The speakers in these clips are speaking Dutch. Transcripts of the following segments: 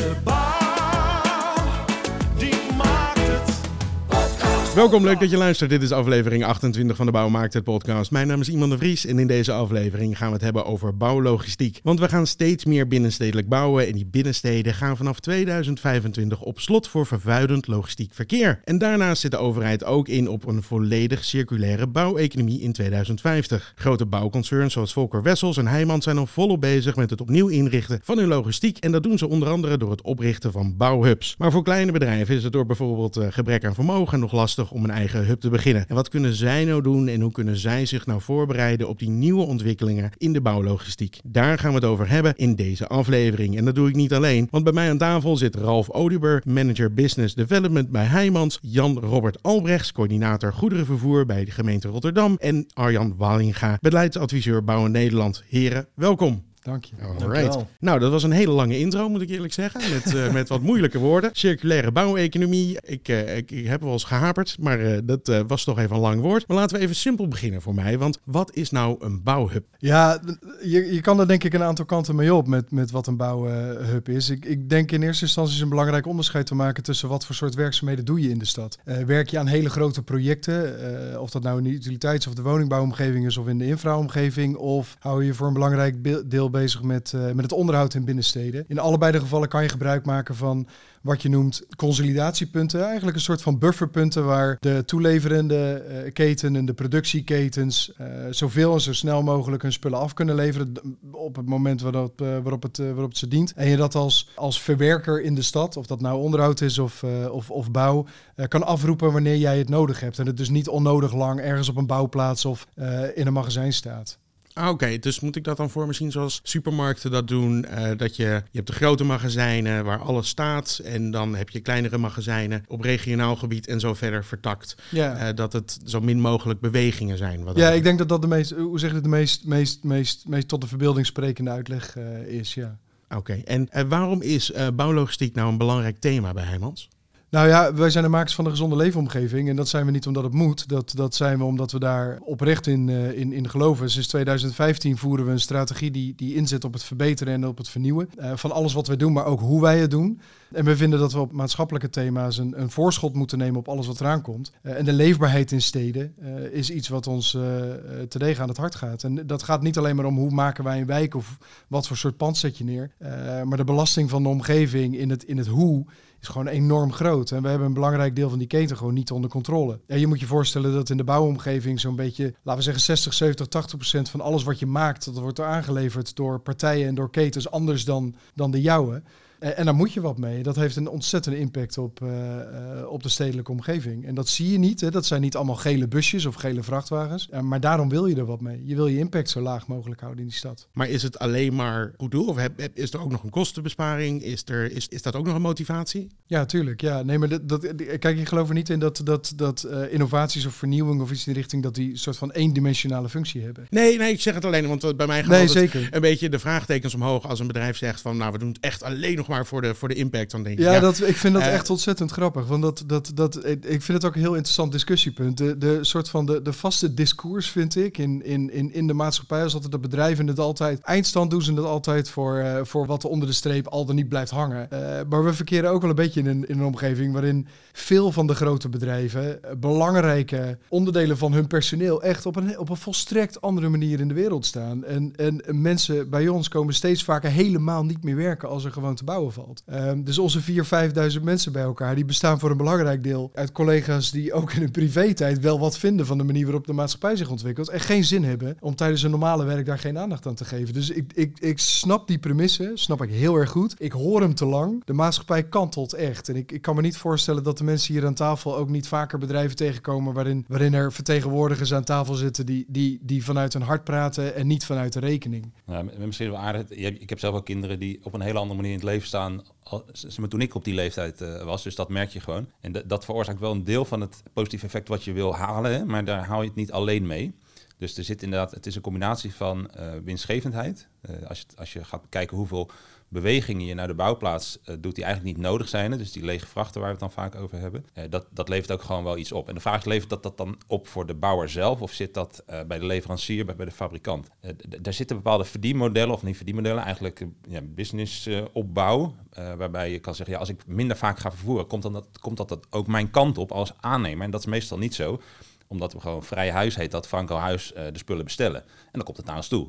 De bouw, Welkom, leuk dat je luistert. Dit is aflevering 28 van de Bouwmarkt, het podcast. Mijn naam is Iman de Vries en in deze aflevering gaan we het hebben over bouwlogistiek. Want we gaan steeds meer binnenstedelijk bouwen en die binnensteden gaan vanaf 2025 op slot voor vervuilend logistiek verkeer. En daarnaast zit de overheid ook in op een volledig circulaire bouweconomie in 2050. Grote bouwconcerns zoals Volker Wessels en Heijmans zijn al volop bezig met het opnieuw inrichten van hun logistiek. En dat doen ze onder andere door het oprichten van bouwhubs. Maar voor kleine bedrijven is het door bijvoorbeeld eh, gebrek aan vermogen nog lastig om een eigen hub te beginnen. En wat kunnen zij nou doen en hoe kunnen zij zich nou voorbereiden op die nieuwe ontwikkelingen in de bouwlogistiek? Daar gaan we het over hebben in deze aflevering. En dat doe ik niet alleen, want bij mij aan tafel zit Ralf Odiber, manager Business Development bij Heijmans, Jan Robert Albrechts, coördinator goederenvervoer bij de gemeente Rotterdam en Arjan Wallinga, beleidsadviseur Bouwen Nederland. Heren, welkom. Dank je. Alright. Nou, dat was een hele lange intro, moet ik eerlijk zeggen. Met, eh, met wat moeilijke woorden. Circulaire bouweconomie. Ik, eh, ik, ik heb wel eens gehaperd, maar eh, dat eh, was toch even een lang woord. Maar laten we even simpel beginnen voor mij. Want wat is nou een bouwhub? Ja, je, je kan er denk ik een aantal kanten mee op met, met wat een bouwhub is. Ik, ik denk in eerste instantie is een belangrijk onderscheid te maken tussen wat voor soort werkzaamheden doe je in de stad. Eh, werk je aan hele grote projecten, eh, of dat nou in de utiliteits- of de woningbouwomgeving is of in de infraomgeving, of hou je je voor een belangrijk be- bezig met, eh, met het onderhoud in binnensteden. In allebei de gevallen kan je gebruik maken van wat je noemt consolidatiepunten. Eigenlijk een soort van bufferpunten waar de toeleverende eh, keten en de productieketens eh, zoveel en zo snel mogelijk hun spullen af kunnen leveren op het moment waarop, waarop, het, waarop het ze dient. En je dat als, als verwerker in de stad, of dat nou onderhoud is of, of, of bouw, kan afroepen wanneer jij het nodig hebt. En het dus niet onnodig lang ergens op een bouwplaats of in een magazijn staat. Ah, Oké, dus moet ik dat dan voor me zien zoals supermarkten dat doen? eh, dat je, je hebt de grote magazijnen waar alles staat. En dan heb je kleinere magazijnen op regionaal gebied en zo verder vertakt. Ja. Eh, dat het zo min mogelijk bewegingen zijn. Wat Ja, ik denk dat dat de meest, hoe zeg je het, de meest, meest, meest, meest tot de verbeelding sprekende uitleg eh, is, ja. Oké, en waarom is bouwlogistiek nou een belangrijk thema bij Heijmans? Nou ja, wij zijn de makers van de gezonde leefomgeving. En dat zijn we niet omdat het moet. Dat, dat zijn we omdat we daar oprecht in, eh, in, in geloven. Sinds 2015 voeren we een strategie die, die inzet op het verbeteren en op het vernieuwen. eh, van alles wat wij doen, maar ook hoe wij het doen. En we vinden dat we op maatschappelijke thema's een, een voorschot moeten nemen op alles wat eraan komt. Eh, en de leefbaarheid in steden is iets wat ons terdege aan het hart gaat. En dat gaat niet alleen maar om hoe maken wij een wijk of wat voor soort pand zet je neer. Maar de belasting van de omgeving in het, in het hoe is gewoon enorm groot. En we hebben een belangrijk deel van die keten gewoon niet onder controle. En je moet je voorstellen dat in de bouwomgeving zo'n beetje, laten we zeggen 60, 70, 80 procent van alles wat je maakt, dat wordt er aangeleverd door partijen en door ketens anders dan, dan de jouwe. En daar moet je wat mee. Dat heeft een ontzettende impact op, eh, eh, op de stedelijke omgeving. En dat zie je niet. Hè. Dat zijn niet allemaal gele busjes of gele vrachtwagens. Eh, maar daarom wil je er wat mee. Je wil je impact zo laag mogelijk houden in die stad. Maar is het alleen maar goed doel? Of heb, heb- is er ook nog een kostenbesparing? Is, er, is, is dat ook nog een motivatie? Ja, tuurlijk. Ja, nee, maar dat, dat, kijk, ik geloof er niet in dat, dat, dat innovaties of vernieuwing of iets in die richting dat die een soort van eendimensionale functie hebben. Nee, nee, ik zeg het alleen, want bij mij gaat Nee, een beetje de vraagtekens omhoog als een bedrijf zegt van, nou, we doen het echt alleen nog maar voor de, voor de impact. Dan denk ik, Ja, Dat, ik vind dat Eh, echt ontzettend grappig. Want dat, dat, dat, ik vind het ook een heel interessant discussiepunt. De, de soort van de, de vaste discours vind ik in, in, in, in de maatschappij is altijd dat bedrijven het altijd. Eindstand doen ze het altijd voor, eh, voor wat er onder de streep al dan niet blijft hangen. Eh, maar we verkeren ook wel een beetje in een, in een omgeving waarin veel van de grote bedrijven belangrijke onderdelen van hun personeel echt op een, op een volstrekt andere manier in de wereld staan. En, en mensen bij ons komen steeds vaker helemaal niet meer werken als er gewoon te bouwen valt. Ehm, dus onze 4.000, 5.000 mensen bij elkaar, die bestaan voor een belangrijk deel uit collega's die ook in hun privé-tijd wel wat vinden van de manier waarop de maatschappij zich ontwikkelt. En geen zin hebben om tijdens hun normale werk daar geen aandacht aan te geven. Dus ik, ik, ik snap die premisse, snap ik heel erg goed. Ik hoor hem te lang. De maatschappij kantelt echt. En ik, ik kan me niet voorstellen dat de mensen hier aan tafel ook niet vaker bedrijven tegenkomen waarin, waarin er vertegenwoordigers aan tafel zitten die, die, die vanuit hun hart praten en niet vanuit de rekening. M- misschien wel aardig. Ik heb zelf ook kinderen die op een hele andere manier in het leven staan. toen ik op die leeftijd eh, was. Dus dat merk je gewoon. En dat- veroorzaakt wel een deel van het positieve effect wat je wil halen. Maar daar haal je het niet alleen mee. Dus er zit inderdaad, het is een combinatie van eh, winstgevendheid. Eh, als, je, als je gaat bekijken hoeveel bewegingen je naar de bouwplaats eh, doet die eigenlijk niet nodig zijn. Dus die lege vrachten waar we het dan vaak over hebben. Eh, dat, dat levert ook gewoon wel iets op. En de vraag is, levert dat dat dan op voor de bouwer zelf of zit dat eh, bij de leverancier, bij, bij de fabrikant? Daar zitten bepaalde verdienmodellen, of niet verdienmodellen, eigenlijk ja, businessopbouw. waarbij je kan zeggen, ja, als ik minder vaak ga vervoeren, komt, dan dat, komt dat, dat ook mijn kant op als aannemer. En dat is meestal niet zo omdat we gewoon vrij huis heet dat Franco Huis de spullen bestellen. En dan komt het naar ons toe.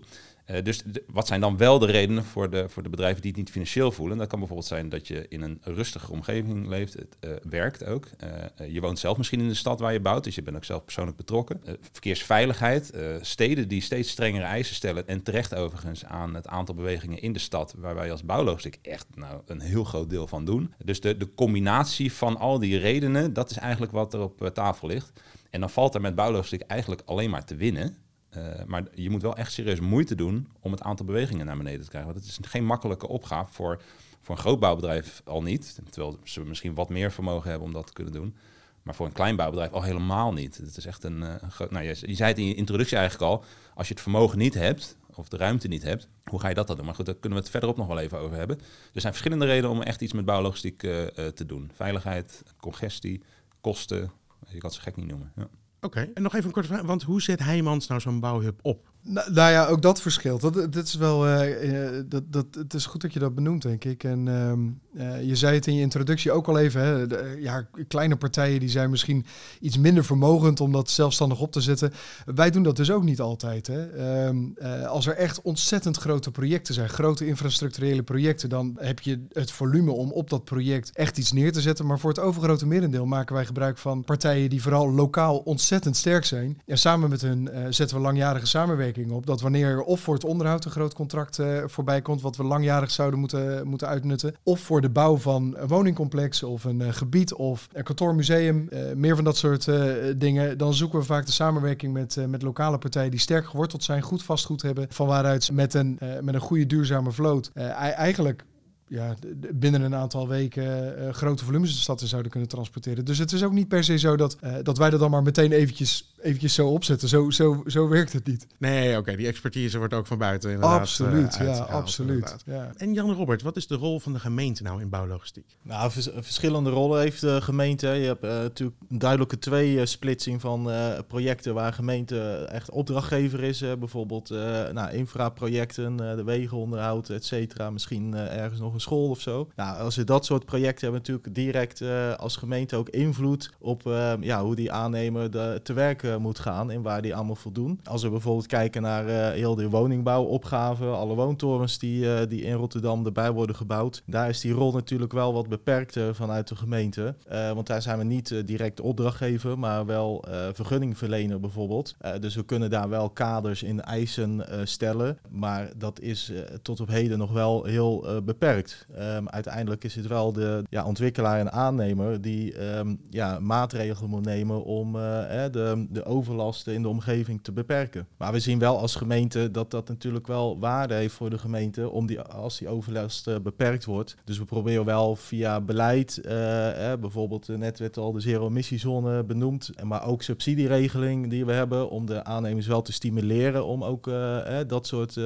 Eh, dus wat zijn dan wel de redenen voor de, voor de bedrijven die het niet financieel voelen? Dat kan bijvoorbeeld zijn dat je in een rustige omgeving leeft, het eh, werkt ook. Eh, je woont zelf misschien in de stad waar je bouwt, dus je bent ook zelf persoonlijk betrokken. Verkeersveiligheid, steden die steeds strengere eisen stellen en terecht overigens aan het aantal bewegingen in de stad, waar wij als bouwlogistiek echt nou, een heel groot deel van doen. Dus de, de combinatie van al die redenen, dat is eigenlijk wat er op tafel ligt. En dan valt er met bouwlogistiek eigenlijk alleen maar te winnen. Eh, maar je moet wel echt serieus moeite doen om het aantal bewegingen naar beneden te krijgen. Want het is geen makkelijke opgave voor, voor een groot bouwbedrijf al niet. Terwijl ze misschien wat meer vermogen hebben om dat te kunnen doen. Maar voor een klein bouwbedrijf al helemaal niet. Het is echt een, eh. Nou, je, je zei het in je introductie eigenlijk al. Als je het vermogen niet hebt, of de ruimte niet hebt, hoe ga je dat dan doen? Maar goed, daar kunnen we het verderop nog wel even over hebben. Er zijn verschillende redenen om echt iets met bouwlogistiek eh, te doen. Veiligheid, congestie, kosten. Je kan het gek niet noemen. Ja. Oké, en nog even een korte vraag. Want hoe zet Heijmans nou zo'n bouwhub op? Nou, nou ja, ook dat verschilt. Dat, is wel, eh, eh, dat, dat, het is goed dat je dat benoemt, denk ik. En ehm, eh, je zei het in je introductie ook al even. Hè, ja, kleine partijen die zijn misschien iets minder vermogend om dat zelfstandig op te zetten. Wij doen dat dus ook niet altijd. Hè. Ehm, eh, als er echt ontzettend grote projecten zijn, grote infrastructurele projecten, dan heb je het volume om op dat project echt iets neer te zetten. Maar voor het overgrote merendeel maken wij gebruik van partijen die vooral lokaal ontzettend sterk zijn. En samen met hun zetten we langjarige samenwerking op. Dat wanneer er of voor het onderhoud een groot contract eh, voorbij komt, wat we langjarig zouden moeten, moeten uitnutten, of voor de bouw van een woningcomplex of een eh, gebied of een kantoormuseum, eh, meer van dat soort dingen, dan zoeken we vaak de samenwerking met, met lokale partijen die sterk geworteld zijn, goed vastgoed hebben, van waaruit met een, met een goede duurzame vloot ei- eigenlijk ja, binnen een aantal weken grote volumes de stad in zouden kunnen transporteren. Dus het is ook niet per se zo dat, dat wij dat dan maar meteen eventjes, eventjes zo opzetten. Zo, zo, zo werkt het niet. Nee, oké, die expertise wordt ook van buiten inderdaad absoluut, eh, ja, absoluut. inderdaad. Ja. En Jan Robert, wat is de rol van de gemeente nou in bouwlogistiek? Nou, vers- verschillende rollen heeft de gemeente. Je hebt eh, natuurlijk een duidelijke twee-splitsing van eh, projecten waar gemeente echt opdrachtgever is. eh, bijvoorbeeld eh nou, infraprojecten, eh, de wegenonderhoud, et cetera. Misschien eh, ergens nog een school of zo. Nou, als we dat soort projecten hebben, natuurlijk direct eh, als gemeente ook invloed op eh, ja, hoe die aannemer de, te werk eh, moet gaan en waar die allemaal voldoen. Als we bijvoorbeeld kijken naar eh, heel de woningbouwopgave, alle woontorens die, eh, die in Rotterdam erbij worden gebouwd, daar is die rol natuurlijk wel wat beperkter vanuit de gemeente. Want daar zijn we niet direct opdrachtgever, maar wel vergunningverlener bijvoorbeeld. Dus we kunnen daar wel kaders in eisen stellen, maar dat is tot op heden nog wel heel beperkt. Ehm, uiteindelijk is het wel de ja, ontwikkelaar en aannemer die ehm, ja, maatregelen moet nemen om de, overlasten in de omgeving te beperken. Maar we zien wel als gemeente dat dat natuurlijk wel waarde heeft voor de gemeente om die, als die overlast eh, beperkt wordt. Dus we proberen wel via beleid, eh, bijvoorbeeld eh, net werd al de zero-emissiezone benoemd, en maar ook subsidieregeling die we hebben om de aannemers wel te stimuleren om ook eh, dat soort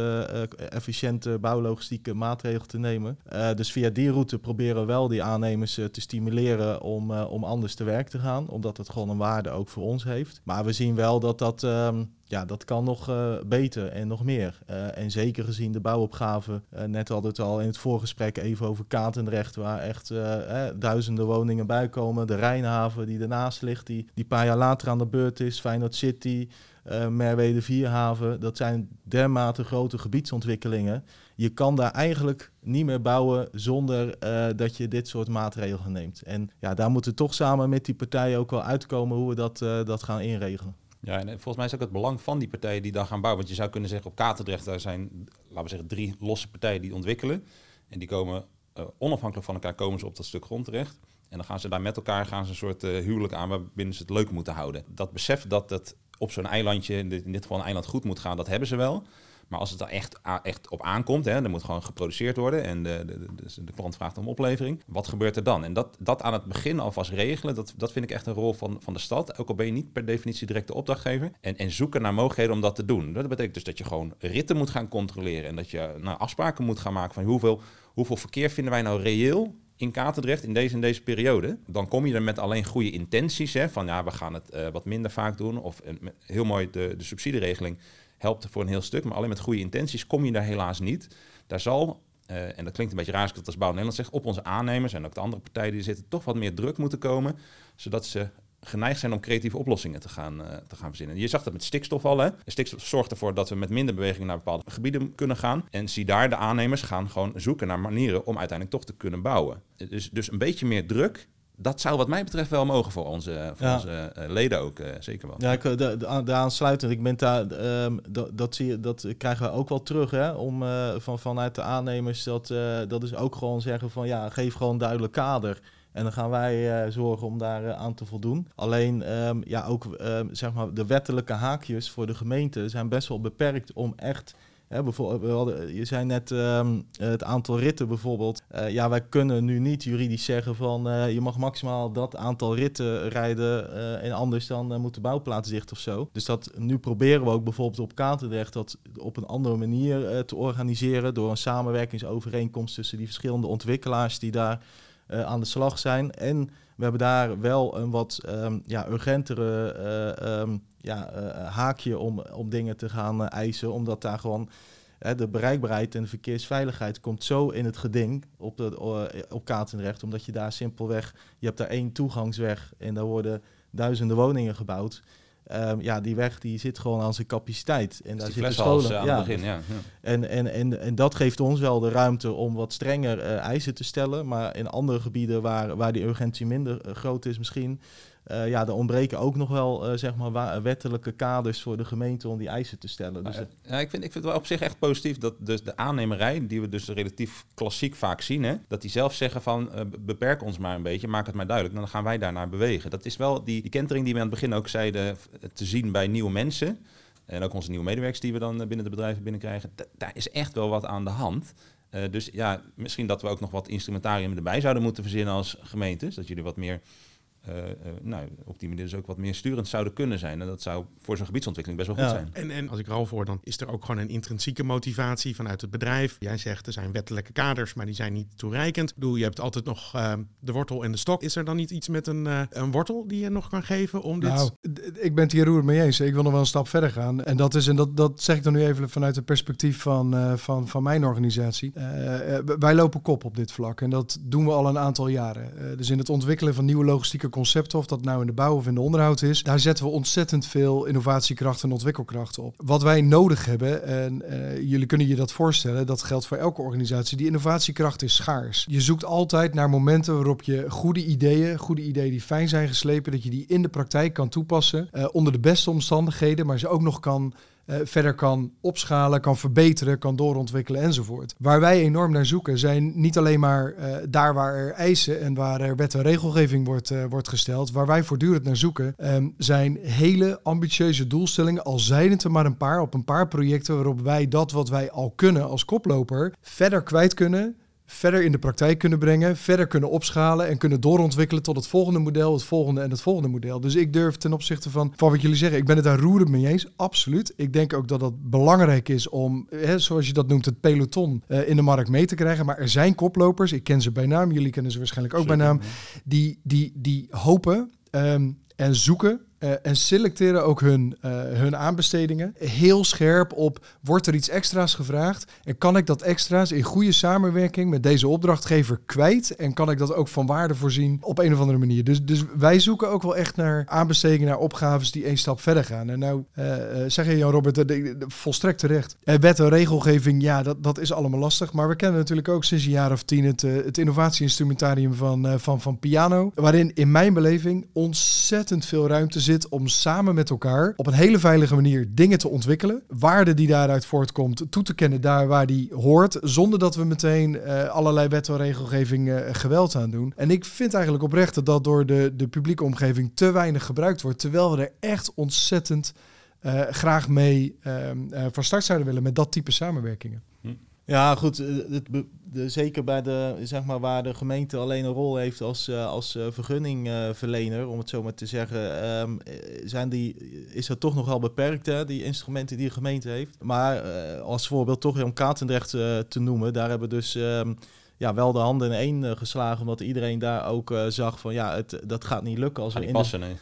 efficiënte bouwlogistieke maatregelen te nemen. Dus via die route proberen we wel die aannemers te stimuleren om, om anders te werk te gaan, omdat het gewoon een waarde ook voor ons heeft. Maar we zien wel dat dat, ehm, ja, dat kan nog eh, beter en nog meer. Eh, en zeker gezien de bouwopgave, eh, net hadden we het al in het voorgesprek even over Katendrecht, waar echt eh, duizenden woningen bij komen. De Rijnhaven die ernaast ligt, die, die een paar jaar later aan de beurt is. Feyenoord City, eh Merwede Vierhaven. Dat zijn dermate grote gebiedsontwikkelingen. Je kan daar eigenlijk niet meer bouwen zonder eh, dat je dit soort maatregelen neemt. En ja, daar moeten we toch samen met die partijen ook wel uitkomen hoe we dat, eh, dat gaan inregelen. Ja, en volgens mij is ook het belang van die partijen die dan gaan bouwen. Want je zou kunnen zeggen, op Katendrecht, daar zijn, laten we zeggen, drie losse partijen die ontwikkelen. En die komen onafhankelijk van elkaar komen ze op dat stuk grond terecht. En dan gaan ze daar met elkaar gaan ze een soort huwelijk aan waarbinnen ze het leuk moeten houden. Dat besef dat het op zo'n eilandje, in dit, geval een eiland, goed moet gaan, dat hebben ze wel. Maar als het er echt, echt op aankomt, hè, er moet gewoon geproduceerd worden en de, de, de, dus de klant vraagt om oplevering, wat gebeurt er dan? En dat, dat aan het begin alvast regelen, dat, dat vind ik echt een rol van, van de stad. Ook al ben je niet per definitie direct de opdrachtgever. En, en zoeken naar mogelijkheden om dat te doen. Dat betekent dus dat je gewoon ritten moet gaan controleren en dat je nou, afspraken moet gaan maken van hoeveel, hoeveel verkeer vinden wij nou reëel in Katendrecht in deze en deze periode? Dan kom je er met alleen goede intenties, hè, van ja, we gaan het eh, wat minder vaak doen. Of eh, heel mooi, de, de subsidieregeling helpt voor een heel stuk, maar alleen met goede intenties kom je daar helaas niet. Daar zal, eh, en dat klinkt een beetje raar als dat als Bouw Nederland zeg, op onze aannemers en ook de andere partijen die zitten, toch wat meer druk moeten komen, zodat ze geneigd zijn om creatieve oplossingen te gaan, eh, te gaan verzinnen. Je zag dat met stikstof al. Hè? Stikstof zorgt ervoor dat we met minder beweging naar bepaalde gebieden kunnen gaan. En zie daar, de aannemers gaan gewoon zoeken naar manieren om uiteindelijk toch te kunnen bouwen. Dus, dus een beetje meer druk. Dat zou wat mij betreft wel mogen voor onze, voor Ja. onze eh, leden ook, eh, zeker wel. Ja, ik, de, de, de aansluitend. Ik ben daar, ehm, dat, dat, zie je, dat krijgen we ook wel terug, hè? Om, van, vanuit de aannemers. Dat, dat is ook gewoon zeggen van ja, geef gewoon een duidelijk kader. En dan gaan wij eh, zorgen om daar eh, aan te voldoen. Alleen, ehm, ja, ook ehm, zeg maar, de wettelijke haakjes voor de gemeente zijn best wel beperkt om echt. Hè, bijvoorbeeld, je zei net ehm, het aantal ritten bijvoorbeeld. Eh, ja, wij kunnen nu niet juridisch zeggen van je mag maximaal dat aantal ritten rijden en anders dan moet de bouwplaats dicht of zo. Dus dat nu proberen we ook bijvoorbeeld op Katendrecht dat op een andere manier te organiseren door een samenwerkingsovereenkomst tussen die verschillende ontwikkelaars die daar aan de slag zijn. En we hebben daar wel een wat ehm, ja, urgentere eh, ehm, ja, eh, haakje om, om dingen te gaan eh, eisen, omdat daar gewoon de bereikbaarheid en de verkeersveiligheid komt zo in het geding op, de, eh, op Katendrecht, omdat je daar simpelweg, je hebt daar één toegangsweg en daar worden duizenden woningen gebouwd. Ehm, ja, die weg die zit gewoon aan zijn capaciteit. En daar Dus zitten scholen. eh, aan ja, het begin, ja. ja. en, en, en, en dat geeft ons wel de ruimte om wat strenger eh, eisen te stellen. Maar in andere gebieden waar, waar die urgentie minder eh, groot is misschien... eh, ja, er ontbreken ook nog wel eh, zeg maar, wettelijke kaders voor de gemeente om die eisen te stellen. Dus Maar, ja, ik, vind, ik vind het wel op zich echt positief dat dus de aannemerij, die we dus relatief klassiek vaak zien, hè, dat die zelf zeggen van eh, beperk ons maar een beetje, maak het maar duidelijk, dan gaan wij daarnaar bewegen. Dat is wel die, die kentering die we aan het begin ook zeiden, te zien bij nieuwe mensen. En ook onze nieuwe medewerkers die we dan eh, binnen de bedrijven binnenkrijgen. Da- daar is echt wel wat aan de hand. Eh, dus ja, misschien dat we ook nog wat instrumentarium erbij zouden moeten verzinnen als gemeentes. Dat jullie wat meer, eh, eh, nou, op die manier dus ook wat meer sturend zouden kunnen zijn. En dat zou voor zo'n gebiedsontwikkeling best wel goed Ja. zijn. En, en als ik er al voor, dan is er ook gewoon een intrinsieke motivatie vanuit het bedrijf. Jij zegt er zijn wettelijke kaders, maar die zijn niet toereikend. Ik bedoel, je hebt altijd nog eh, de wortel en de stok. Is er dan niet iets met een, eh, een wortel die je nog kan geven om dit... Nou, ik ben het hier roerend mee eens. Ik wil nog wel een stap verder gaan. En dat is, en dat, dat zeg ik dan nu even vanuit het perspectief van, eh, van, van mijn organisatie. Wij lopen kop op dit vlak. En dat doen we al een aantal jaren. Eh, dus in het ontwikkelen van nieuwe logistieke concepten, of dat nou in de bouw of in de onderhoud is, daar zetten we ontzettend veel innovatiekracht en ontwikkelkracht op. Wat wij nodig hebben, en eh, jullie kunnen je dat voorstellen, dat geldt voor elke organisatie, die innovatiekracht is schaars. Je zoekt altijd naar momenten waarop je goede ideeën, goede ideeën die fijn zijn geslepen, dat je die in de praktijk kan toepassen eh, onder de beste omstandigheden, maar ze ook nog kan eh, verder kan opschalen, kan verbeteren, kan doorontwikkelen enzovoort. Waar wij enorm naar zoeken zijn niet alleen maar eh, daar waar er eisen en waar er wet en regelgeving wordt, eh, wordt gesteld. Waar wij voortdurend naar zoeken ehm, zijn hele ambitieuze doelstellingen, al zijn het er maar een paar, op een paar projecten waarop wij dat wat wij al kunnen als koploper verder kwijt kunnen verder in de praktijk kunnen brengen, verder kunnen opschalen en kunnen doorontwikkelen tot het volgende model, het volgende en het volgende model. Dus ik durf ten opzichte van, van wat jullie zeggen, ik ben het daar roerend mee eens, absoluut. Ik denk ook dat dat belangrijk is om, hè, zoals je dat noemt, het peloton eh, in de markt mee te krijgen. Maar er zijn koplopers, ik ken ze bij naam, jullie kennen ze waarschijnlijk ook bij naam, die, die, die hopen ehm, en zoeken eh, en selecteren ook hun, eh, hun aanbestedingen heel scherp op, wordt er iets extra's gevraagd en kan ik dat extra's in goede samenwerking met deze opdrachtgever kwijt en kan ik dat ook van waarde voorzien op een of andere manier. Dus, dus wij zoeken ook wel echt naar aanbestedingen, naar opgaves die één stap verder gaan. En nou eh, zeg je Jan Robert, de- de- volstrekt terecht. Wet en regelgeving, ja, dat, dat is allemaal lastig, maar we kennen natuurlijk ook sinds een jaar of tien het, het innovatieinstrumentarium van, van, van Piano, waarin in mijn beleving ontzettend veel ruimte zit om samen met elkaar op een hele veilige manier dingen te ontwikkelen. Waarde die daaruit voortkomt toe te kennen daar waar die hoort, zonder dat we meteen eh, allerlei wet en regelgeving eh, geweld aan doen. En ik vind eigenlijk oprecht dat dat door de, de publieke omgeving te weinig gebruikt wordt, terwijl we er echt ontzettend eh, graag mee ehm, eh, van start zouden willen met dat type samenwerkingen. Ja, goed. Het, de, zeker bij de, zeg maar, waar de gemeente alleen een rol heeft als, eh, als eh, vergunningverlener, om het zo maar te zeggen, ehm, eh, zijn die, is dat toch nog wel beperkt, hè, die instrumenten die de gemeente heeft. Maar als voorbeeld toch om Katendrecht te noemen, daar hebben dus... ehm, ja, wel de handen in één geslagen. Omdat iedereen daar ook zag van ja, het, dat gaat niet lukken als we niet in passen, nee.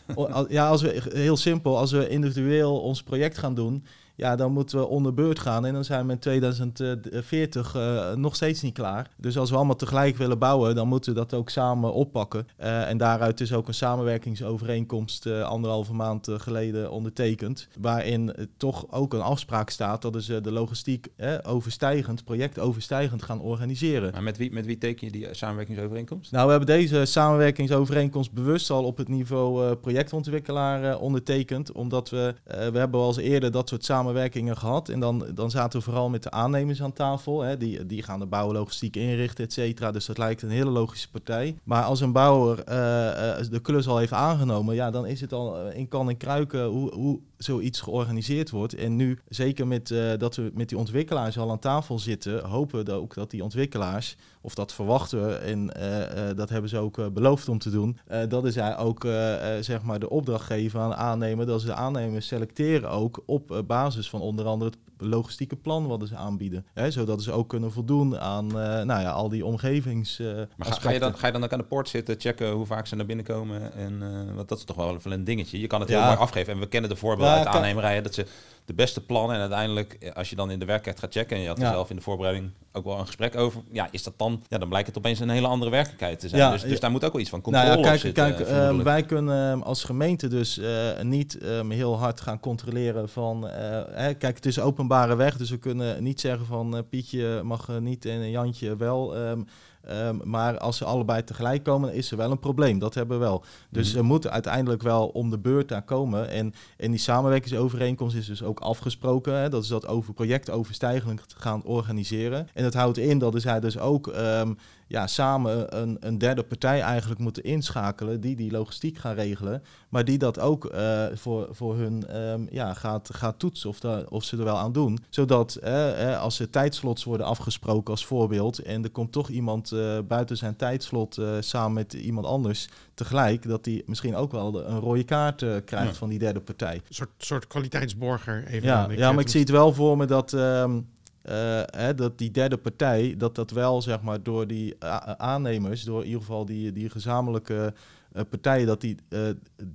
Ja, als we heel simpel, als we individueel ons project gaan doen, ja, dan moeten we onder beurt gaan en dan zijn we in 2040 eh, nog steeds niet klaar. Dus als we allemaal tegelijk willen bouwen, dan moeten we dat ook samen oppakken. Eh, en daaruit is ook een samenwerkingsovereenkomst eh, anderhalve maand geleden ondertekend, waarin toch ook een afspraak staat dat is de logistiek overstijgend, projectoverstijgend gaan organiseren. Maar met wie, met wie teken je die samenwerkingsovereenkomst? Nou, we hebben deze samenwerkingsovereenkomst bewust al op het niveau projectontwikkelaar ondertekend. Omdat we, we hebben al eens eerder dat soort samenwerkingen gehad. En dan, dan zaten we vooral met de aannemers aan tafel. Hè. Die, die gaan de bouwlogistiek inrichten, et cetera. Dus dat lijkt een hele logische partij. Maar als een bouwer eh, eh, de klus al heeft aangenomen, ja, dan is het al eh, in kan en kruiken hoe, hoe zoiets georganiseerd wordt. En nu, zeker met, eh, dat we met die ontwikkelaars al aan tafel zitten, hopen we ook dat die ontwikkelaars, of dat verwachten we, en eh, eh, dat hebben ze ook beloofd om te doen, dat is hij ook zeg maar de opdrachtgever aan de aannemer, dat ze de aannemers selecteren ook op basis van onder andere logistieke plan wat ze aanbieden. Hè, zodat ze ook kunnen voldoen aan eh, nou ja, al die omgevings. eh, Maar ga, ga, je dan, ga je dan ook aan de poort zitten, checken hoe vaak ze naar binnen komen? En, eh, want dat is toch wel een dingetje. Je kan het heel Ja. mooi afgeven. En we kennen de voorbeelden uit de kan- aannemerij. Dat ze de beste plannen en uiteindelijk, eh, als je dan in de werkelijkheid gaat checken... en je had er Ja. zelf in de voorbereiding ook wel een gesprek over... ja, is dat dan... ja, dan blijkt het opeens een hele andere werkelijkheid te zijn. Ja, dus, dus daar moet ook wel iets van controle Nou ja, kijk, zitten. kijk eh, ehm, wij kunnen ehm, als gemeente dus eh, niet ehm, heel hard gaan controleren van... hè, kijk, het is openbare weg, dus we kunnen niet zeggen van... Pietje mag niet en Jantje wel... ehm, maar als ze allebei tegelijk komen, is er wel een probleem. Dat hebben we wel. Dus ze moeten uiteindelijk wel om de beurt daar komen. En, en die samenwerkingsovereenkomst is dus ook afgesproken. Hè, dat is dat over projectoverstijgend gaan organiseren. En dat houdt in dat zij dus ook ehm, ja, samen een, een derde partij eigenlijk moeten inschakelen die die logistiek gaan regelen, maar die dat ook eh, voor, voor hun ehm, ja, gaat, gaat toetsen of, of ze er wel aan doen. Zodat eh, eh, als er tijdslots worden afgesproken als voorbeeld en er komt toch iemand buiten zijn tijdslot samen met iemand anders tegelijk, dat die misschien ook wel de- een rode kaart krijgt Ja. van die derde partij. Een soort, soort kwaliteitsborger. Even Ja, ja, maar ik zie het wel voor me dat, ehm, eh, hè, dat die derde partij, dat dat wel zeg maar door die a- aannemers, door in ieder geval die, die gezamenlijke eh, partijen, dat die eh,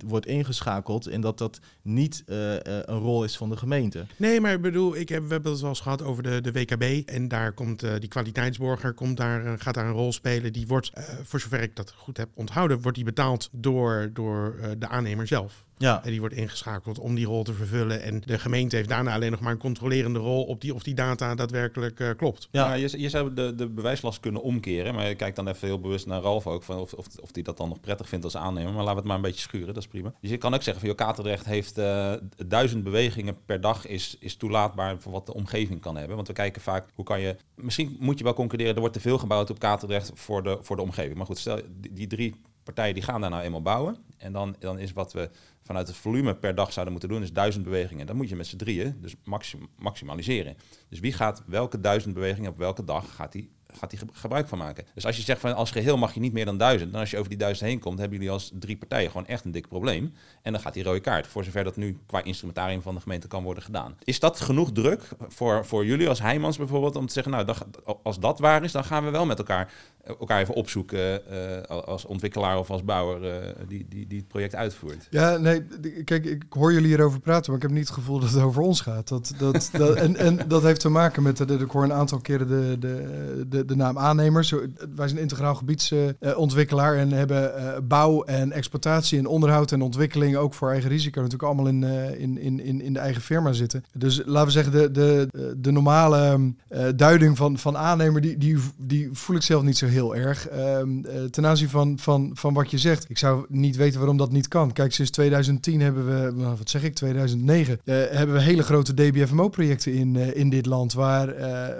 wordt ingeschakeld en dat dat niet eh, eh, een rol is van de gemeente. Nee, maar ik bedoel, ik heb, we hebben het wel eens gehad over de, de WKB. En daar komt eh, die kwaliteitsborger komt daar, eh, gaat daar een rol spelen. Die wordt, eh, voor zover ik dat goed heb onthouden, wordt die betaald door, door eh, de aannemer zelf. Ja, En die wordt ingeschakeld om die rol te vervullen. En de gemeente heeft daarna alleen nog maar een controlerende rol op die, of die data daadwerkelijk eh, klopt. ja. Ja, je, je zou de, de bewijslast kunnen omkeren. Maar je kijkt dan even heel bewust naar Ralf ook. Van of, of, of die dat dan nog prettig vindt als aannemer. Maar laten we het maar een beetje schuren, dat is prima. Dus je kan ook zeggen van, joh, Katendrecht heeft eh, duizend bewegingen per dag is, is toelaatbaar voor wat de omgeving kan hebben. Want we kijken vaak, hoe kan je... Misschien moet je wel concluderen, er wordt te veel gebouwd op Katendrecht voor de, voor de omgeving. Maar goed, stel, die, die drie partijen die gaan daar nou eenmaal bouwen. En dan, dan is wat we vanuit het volume per dag zouden moeten doen, is duizend bewegingen. Dan moet je met z'n drieën dus maxim, maximaliseren. Dus wie gaat welke duizend bewegingen op welke dag gaat die, gaat die ge- gebruik van maken? Dus als je zegt van als geheel mag je niet meer dan duizend, dan als je over die duizend heen komt, hebben jullie als drie partijen gewoon echt een dik probleem. En dan gaat die rode kaart, voor zover dat nu qua instrumentarium van de gemeente kan worden gedaan. Is dat genoeg druk voor, voor jullie als Heijmans bijvoorbeeld om te zeggen, nou als dat waar is, dan gaan we wel met elkaar elkaar even opzoeken eh, als ontwikkelaar of als bouwer eh, die, die, die het project uitvoert. Ja, nee, kijk, ik hoor jullie hierover praten, maar ik heb niet het gevoel dat het over ons gaat. Dat, dat, dat, en, en dat heeft te maken met, de, de, ik hoor een aantal keren de, de, de, de naam aannemer. Zo, wij zijn integraal gebiedsontwikkelaar en hebben eh, bouw en exploitatie en onderhoud en ontwikkeling ook voor eigen risico natuurlijk allemaal in, eh, in, in, in, in de eigen firma zitten. Dus laten we zeggen, de, de, de normale eh, duiding van, van aannemer, die, die, die voel ik zelf niet zo heel erg. Ehm, eh, ten aanzien van, van, van wat je zegt, ik zou niet weten waarom dat niet kan. Kijk, sinds 2010 hebben we, nou, wat zeg ik, 2009, eh, hebben we hele grote DBFMO-projecten in, eh, in dit land, waar,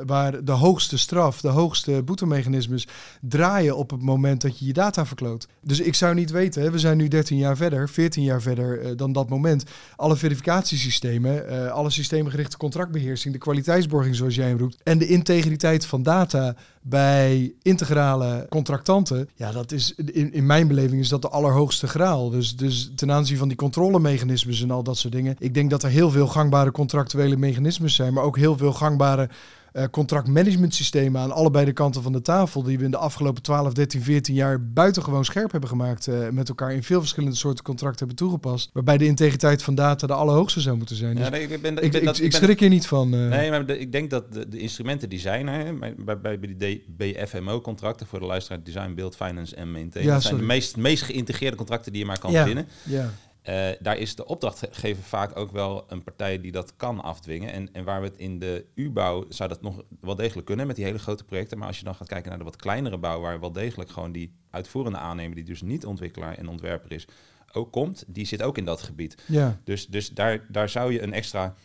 waar de hoogste straf, de hoogste boetemechanismes draaien op het moment dat je je data verkloot. Dus ik zou niet weten, we zijn nu 13 jaar verder, 14 jaar verder dan dat moment. Alle verificatiesystemen, alle systemengerichte contractbeheersing, de kwaliteitsborging zoals jij hem roept, en de integriteit van data bij integrale contractanten, ja, dat is in, in mijn beleving is dat de allerhoogste graal. Dus, dus ten aanzien van die controlemechanismes en al dat soort dingen, ik denk dat er heel veel gangbare contractuele mechanismes zijn, maar ook heel veel gangbare eh, contractmanagementsystemen aan allebei de kanten van de tafel, die we in de afgelopen 12, 13, 14 jaar buitengewoon scherp hebben gemaakt eh, met elkaar in veel verschillende soorten contracten hebben toegepast, waarbij de integriteit van data de allerhoogste zou moeten zijn. Dus Ja, nee, ik ben, ik, ik ben ik, dat- ik ik ben- schrik hier niet van. eh. Nee, maar de- ik denk dat de, de instrumenten die zijn bij, bij, bij die BFMO-contracten voor de luisteraar, Design, Build, Finance en Maintain. Ja, dat zijn de meest, meest geïntegreerde contracten die je maar kan Ja. verzinnen. ja. Eh, daar is de opdrachtgever vaak ook wel een partij die dat kan afdwingen. En, en waar we het in de U-bouw zou dat nog wel degelijk kunnen met die hele grote projecten. Maar als je dan gaat kijken naar de wat kleinere bouw, waar wel degelijk gewoon die uitvoerende aannemer, die dus niet ontwikkelaar en ontwerper is, ook komt, die zit ook in dat gebied. ja. Dus, dus daar, daar zou je een extra,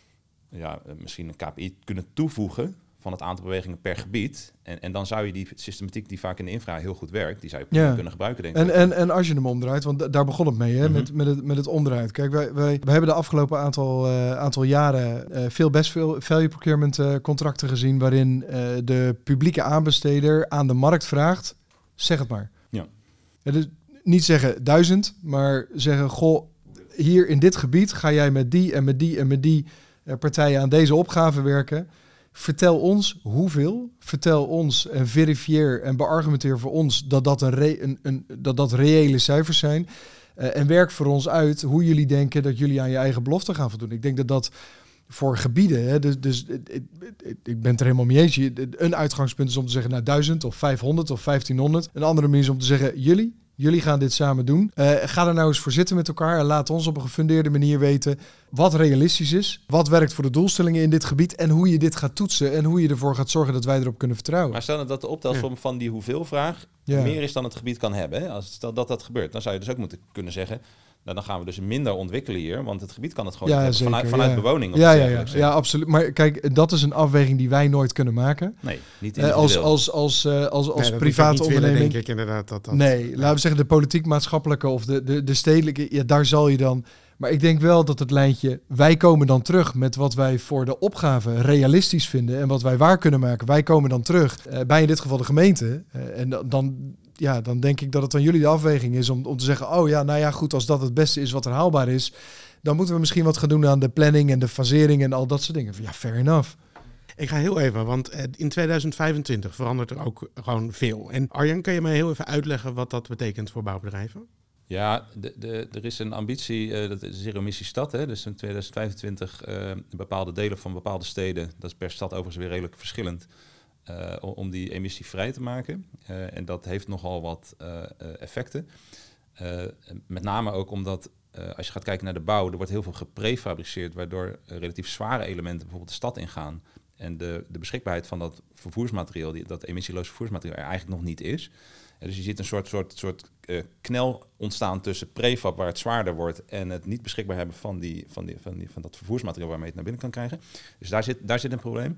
ja, eh, misschien een KPI kunnen toevoegen van het aantal bewegingen per gebied. En, en dan zou je die systematiek die vaak in de infra heel goed werkt, die zou je Ja. kunnen gebruiken, denk En, ik. en, en als je hem omdraait, want da- daar begon het mee, hè, Mhm. met, met, het, met het omdraaien. Kijk, wij, wij, wij hebben de afgelopen aantal, eh, aantal jaren eh, veel best veel value procurement eh, contracten gezien, waarin de publieke aanbesteder aan de markt vraagt, zeg het maar. Ja. Ja, dus niet zeggen duizend, maar zeggen, goh, hier in dit gebied ga jij met die en met die en met die partijen aan deze opgave werken. Vertel ons hoeveel. Vertel ons en verifieer en beargumenteer voor ons dat dat, een een, dat, dat reële cijfers zijn. Eh, en werk voor ons uit hoe jullie denken dat jullie aan je eigen belofte gaan voldoen. Ik denk dat dat voor gebieden, hè, dus, dus ik, ik, ik ben het er helemaal mee eens. Een uitgangspunt is om te zeggen, nou 1000 of 500 of 1500. Een andere manier is om te zeggen, jullie, jullie gaan dit samen doen. Eh, ga er nou eens voor zitten met elkaar en laat ons op een gefundeerde manier weten wat realistisch is, wat werkt voor de doelstellingen in dit gebied en hoe je dit gaat toetsen en hoe je ervoor gaat zorgen dat wij erop kunnen vertrouwen. Maar stel dat de optelsom van die hoeveelvraag Ja. meer is dan het gebied kan hebben. Hè? Als stel dat dat gebeurt, dan zou je dus ook moeten kunnen zeggen... Nou, dan gaan we dus minder ontwikkelen hier, want het gebied kan het gewoon Ja, niet hebben. zeker, vanuit, vanuit ja. bewoning of Ja, ja, ja, ja, absoluut. Maar kijk, dat is een afweging die wij nooit kunnen maken. Nee, niet Eh, in als als, als, eh, als, als Nee, private onderneming. denk ik inderdaad. Dat, dat, nee, laten we zeggen de politiek-maatschappelijke of de, de, de stedelijke, ja, daar zal je dan. Maar ik denk wel dat het lijntje, wij komen dan terug met wat wij voor de opgave realistisch vinden en wat wij waar kunnen maken. Wij komen dan terug eh, bij in dit geval de gemeente. Eh, en dan, dan, ja, dan denk ik dat het aan jullie de afweging is om, om te zeggen, oh ja, nou ja, goed, als dat het beste is wat er haalbaar is, dan moeten we misschien wat gaan doen aan de planning en de fasering en al dat soort dingen. Ja, fair enough. Ik ga heel even, want eh, in 2025 verandert er ook gewoon veel. En Arjan, kan je mij heel even uitleggen wat dat betekent voor bouwbedrijven? Ja, de, de, er is een ambitie, eh, dat is zero emissie stad. Hè? Dus in 2025 eh, bepaalde delen van bepaalde steden, dat is per stad overigens weer redelijk verschillend, eh, om- die emissievrij te maken. Eh, en dat heeft nogal wat eh, effecten. Met name ook omdat als je gaat kijken naar de bouw, er wordt heel veel geprefabriceerd, waardoor relatief zware elementen bijvoorbeeld de stad ingaan. En de, de beschikbaarheid van dat vervoersmateriaal, die, dat emissieloos vervoersmateriaal, er eigenlijk nog niet is. Dus je ziet een soort, soort, soort knel ontstaan tussen prefab, waar het zwaarder wordt, en het niet beschikbaar hebben van, die, van, die, van, die, van dat vervoersmateriaal waarmee je het naar binnen kan krijgen. Dus daar zit, daar zit een probleem.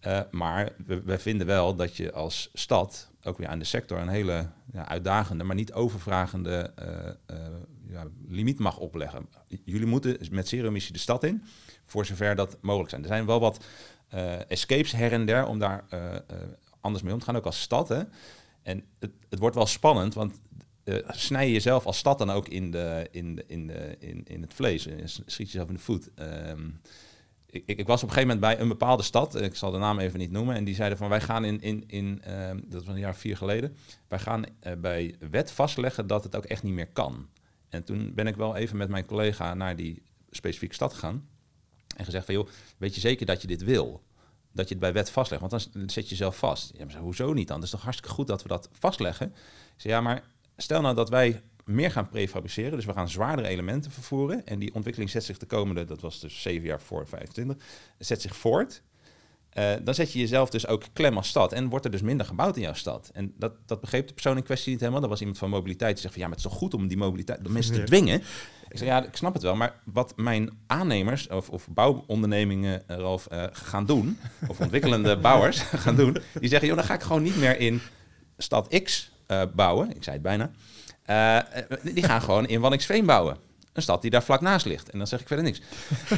Eh, maar we, vinden wel dat je als stad, ook weer aan de sector, een hele ja, uitdagende, maar niet overvragende eh, eh, ja, limiet mag opleggen. Jullie moeten met zero-emissie de stad in, voor zover dat mogelijk zijn. Er zijn wel wat escapes her en der om daar anders mee om te gaan, ook als stad. Hè? En het, het wordt wel spannend, want snij je jezelf als stad dan ook in, de, in, de, in, de, in, in het vlees, schiet jezelf in de voet. Ehm, ik, ik was op een gegeven moment bij een bepaalde stad, ik zal de naam even niet noemen, en die zeiden van wij gaan in, in, in ehm, dat was een jaar vier geleden, wij gaan eh, bij wet vastleggen dat het ook echt niet meer kan. En toen ben ik wel even met mijn collega naar die specifieke stad gegaan en gezegd van joh, weet je zeker dat je dit wil? Dat je het bij wet vastlegt, want dan zet je jezelf vast. Ja, maar hoezo niet dan? Het is toch hartstikke goed dat we dat vastleggen? Ik zei, ja, maar stel nou dat wij meer gaan prefabriceren, dus we gaan zwaardere elementen vervoeren en die ontwikkeling zet zich de komende, dat was dus zeven jaar voor 25, zet zich voort. Eh, dan zet je jezelf dus ook klem als stad en wordt er dus minder gebouwd in jouw stad. En dat, dat begreep de persoon in kwestie niet helemaal. Dat was iemand van mobiliteit die zegt van ja, maar het is toch goed om die mobiliteit, de mensen te dwingen. Ik zei ja, ik snap het wel, maar wat mijn aannemers of, of bouwondernemingen, eh, Ralf, eh, gaan doen, of ontwikkelende bouwers gaan doen, die zeggen joh, dan ga ik gewoon niet meer in stad X bouwen. Ik zei het bijna. Eh, eh, die gaan gewoon in Wanningsveen bouwen. Een stad die daar vlak naast ligt. En dan zeg ik verder niks.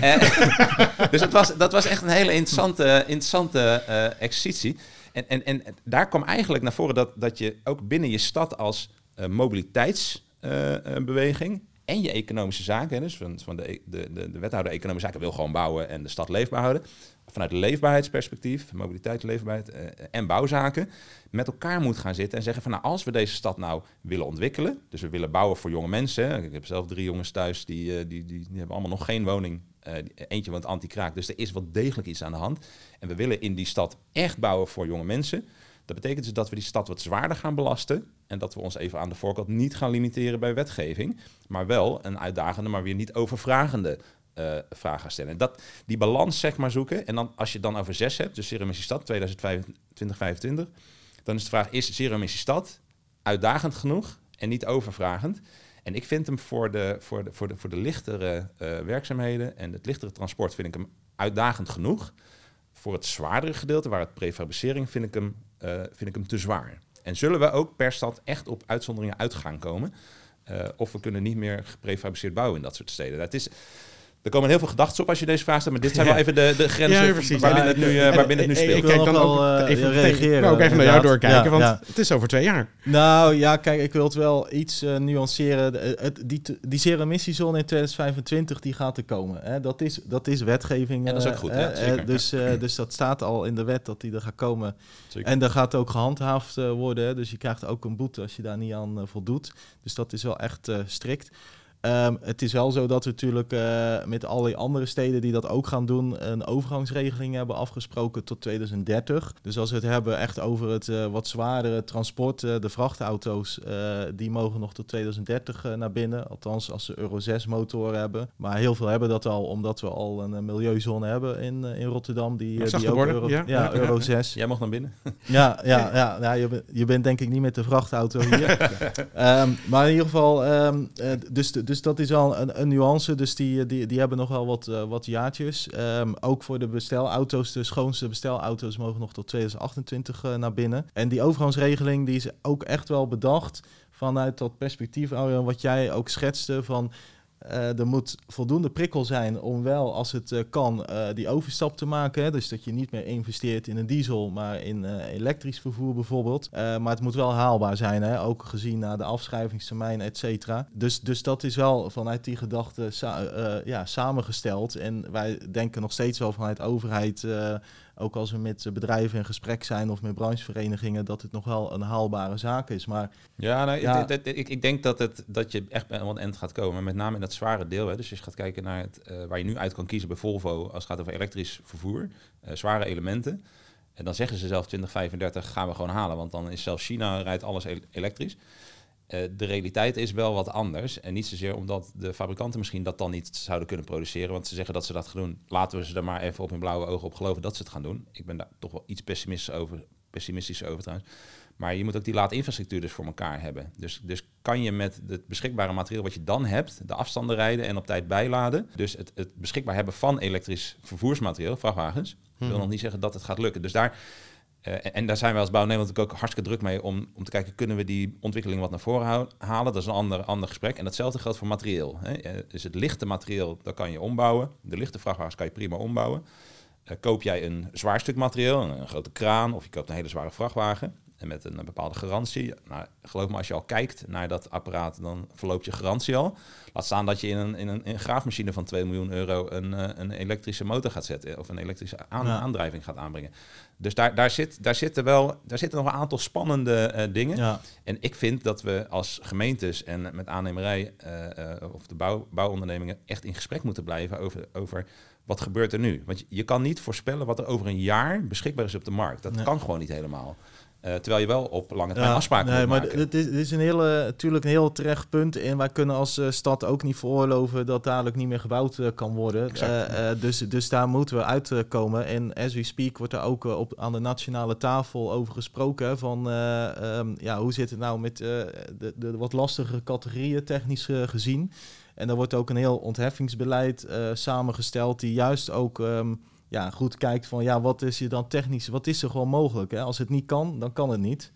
Eh, dus het was, dat was echt een hele interessante, interessante exercitie. En, en, en daar kwam eigenlijk naar voren dat, dat je ook binnen je stad als mobiliteitsbeweging en je economische zaken, dus van, van de, de, de, de wethouder economische zaken wil gewoon bouwen en de stad leefbaar houden, vanuit leefbaarheidsperspectief, mobiliteit, leefbaarheid eh, en bouwzaken, met elkaar moet gaan zitten en zeggen van nou, als we deze stad nou willen ontwikkelen, dus we willen bouwen voor jonge mensen. Ik heb zelf drie jongens thuis, die, eh, die, die, die hebben allemaal nog geen woning. Eh, eentje woont anti-kraak, dus er is wel degelijk iets aan de hand. En we willen in die stad echt bouwen voor jonge mensen. Dat betekent dus dat we die stad wat zwaarder gaan belasten. En dat we ons even aan de voorkant niet gaan limiteren bij wetgeving. Maar wel een uitdagende, maar weer niet overvragende eh, vraag gaan stellen. En dat, die balans zeg maar zoeken. En dan als je dan over zes hebt, dus Emissie Stad 2025, dan is de vraag, is Emissie Stad uitdagend genoeg en niet overvragend? En ik vind hem voor de, voor de, voor de, voor de lichtere eh, werkzaamheden en het lichtere transport vind ik hem uitdagend genoeg. Voor het zwaardere gedeelte, waar het prefabricering, vind ik hem, eh, vind ik hem te zwaar. En zullen we ook per stad echt op uitzonderingen uit gaan komen? Of we kunnen niet meer geprefabriceerd bouwen in dat soort steden. Dat is, er komen heel veel gedachten op als je deze vraag stelt, maar dit zijn wel even de, de grenzen Ja, precies. waarbinnen Ja, het nu, eh, en- waarbinnen het nu en- speelt. Ik kijk wil dan ook wel, eh, even reageren, Ik wou ook even naar jou doorkijken, Ja, want ja. het is over twee jaar. Nou ja, kijk, ik wil het wel iets eh, nuanceren. De- het, die, die in 2025 die gaat er komen. Hè? Dat, is, dat is wetgeving. Ja, dat is eh, ook goed, hè? ja, zeker. Eh, dus, eh, dus dat staat al in de wet dat die er gaat komen. Zeker. En daar gaat ook gehandhaafd eh, worden. Hè? Dus je krijgt ook een boete als je daar niet aan eh, voldoet. Dus dat is wel echt eh, strikt. Ehm, het is wel zo dat we natuurlijk eh, met al die andere steden die dat ook gaan doen, een overgangsregeling hebben afgesproken tot 2030. Dus als we het hebben echt over het eh, wat zwaardere transport, eh, de vrachtauto's, eh, die mogen nog tot 2030 eh, naar binnen. Althans, als ze Euro 6 motoren hebben. Maar heel veel hebben dat al, omdat we al een milieuzone hebben in, in Rotterdam. Die, die ook Euro, ja. ja, Ja, Euro ja. 6. Jij mag naar binnen. Ja, ja, ja, ja je, bent- je bent denk ik niet met de vrachtauto hier. Ehm, maar in ieder geval, ehm, eh, dus, dus dat is al een, een nuance. Dus die, die, die hebben nog wel wat, eh, wat jaartjes. Ehm, ook voor de bestelauto's, de schoonste bestelauto's mogen nog tot 2028 eh, naar binnen. En die overgangsregeling die is ook echt wel bedacht vanuit dat perspectief, wat jij ook schetste van... eh, er moet voldoende prikkel zijn om wel, als het eh, kan, eh, die overstap te maken. Hè? Dus dat je niet meer investeert in een diesel, maar in elektrisch vervoer bijvoorbeeld. Maar het moet wel haalbaar zijn, hè? ook gezien naar de afschrijvingstermijn, et cetera. Dus, dus dat is wel vanuit die gedachte ja, samengesteld. En wij denken nog steeds wel vanuit overheid, ook als we met bedrijven in gesprek zijn of met brancheverenigingen, dat het nog wel een haalbare zaak is. Maar Ja, nou, Ja. het- ik, ik denk dat, het, dat je echt bij een eind gaat komen. Met name in dat zware deel. Hè. Dus als je gaat kijken naar het, eh, waar je nu uit kan kiezen bij Volvo als het gaat over elektrisch vervoer. eh, zware elementen. En dan zeggen ze zelf 2035 gaan we gewoon halen. Want dan is zelfs China rijdt alles el- elektrisch. Eh, de realiteit is wel wat anders. En niet zozeer omdat de fabrikanten misschien dat dan niet zouden kunnen produceren. Want ze zeggen dat ze dat gaan doen. Laten we ze er maar even op hun blauwe ogen op geloven dat ze het gaan doen. Ik ben daar toch wel iets pessimistisch over, pessimistisch over trouwens. Maar je moet ook die laadinfrastructuur dus voor elkaar hebben. Dus, dus kan je met het beschikbare materiaal wat je dan hebt, de afstanden rijden en op tijd bijladen. Dus het, het beschikbaar hebben van elektrisch vervoersmateriaal, vrachtwagens, wil nog niet zeggen dat het gaat lukken. Dus daar, eh, en, daar zijn wij als Bouw Nederland natuurlijk ook hartstikke druk mee om, om te kijken, kunnen we die ontwikkeling wat naar voren halen? Dat is een ander, ander gesprek. En datzelfde geldt voor materieel. Hè. Dus het lichte materiaal, dat kan je ombouwen. De lichte vrachtwagens kan je prima ombouwen. Eh, koop jij een zwaar stuk materiaal, een, een grote kraan, of je koopt een hele zware vrachtwagen en met een, bepaalde garantie. Nou, geloof me, als je al kijkt naar dat apparaat, dan verloopt je garantie al. Laat staan dat je in een, in een, in een graafmachine van 2 miljoen euro een, eh, een elektrische motor gaat zetten of een elektrische aan- Ja. aandrijving gaat aanbrengen. Dus daar, daar, zit, daar, zitten wel, daar zitten nog een aantal spannende eh, dingen. ja, En ik vind dat we als gemeentes en met aannemerij eh, of de bouw, bouwondernemingen echt in gesprek moeten blijven over, over wat gebeurt er nu. Want je, je kan niet voorspellen wat er over een jaar beschikbaar is op de markt. Dat Nee. kan gewoon niet helemaal. Eh, terwijl je wel op lange termijn Ja, afspraken nee, moet maar maken. dit is, dit is een hele, natuurlijk een heel terecht punt. En wij kunnen als eh, stad ook niet veroorloven dat dadelijk niet meer gebouwd eh, kan worden. Exact. Dus, dus daar moeten we uitkomen. En as we speak wordt er ook op, aan de nationale tafel over gesproken. Van eh, ehm, ja, hoe zit het nou met de, de wat lastigere categorieën technisch gezien. En er wordt ook een heel ontheffingsbeleid samengesteld die juist ook ehm, ja, goed kijkt van ja, wat is je dan technisch, wat is er gewoon mogelijk? Hè? Als het niet kan, dan kan het niet.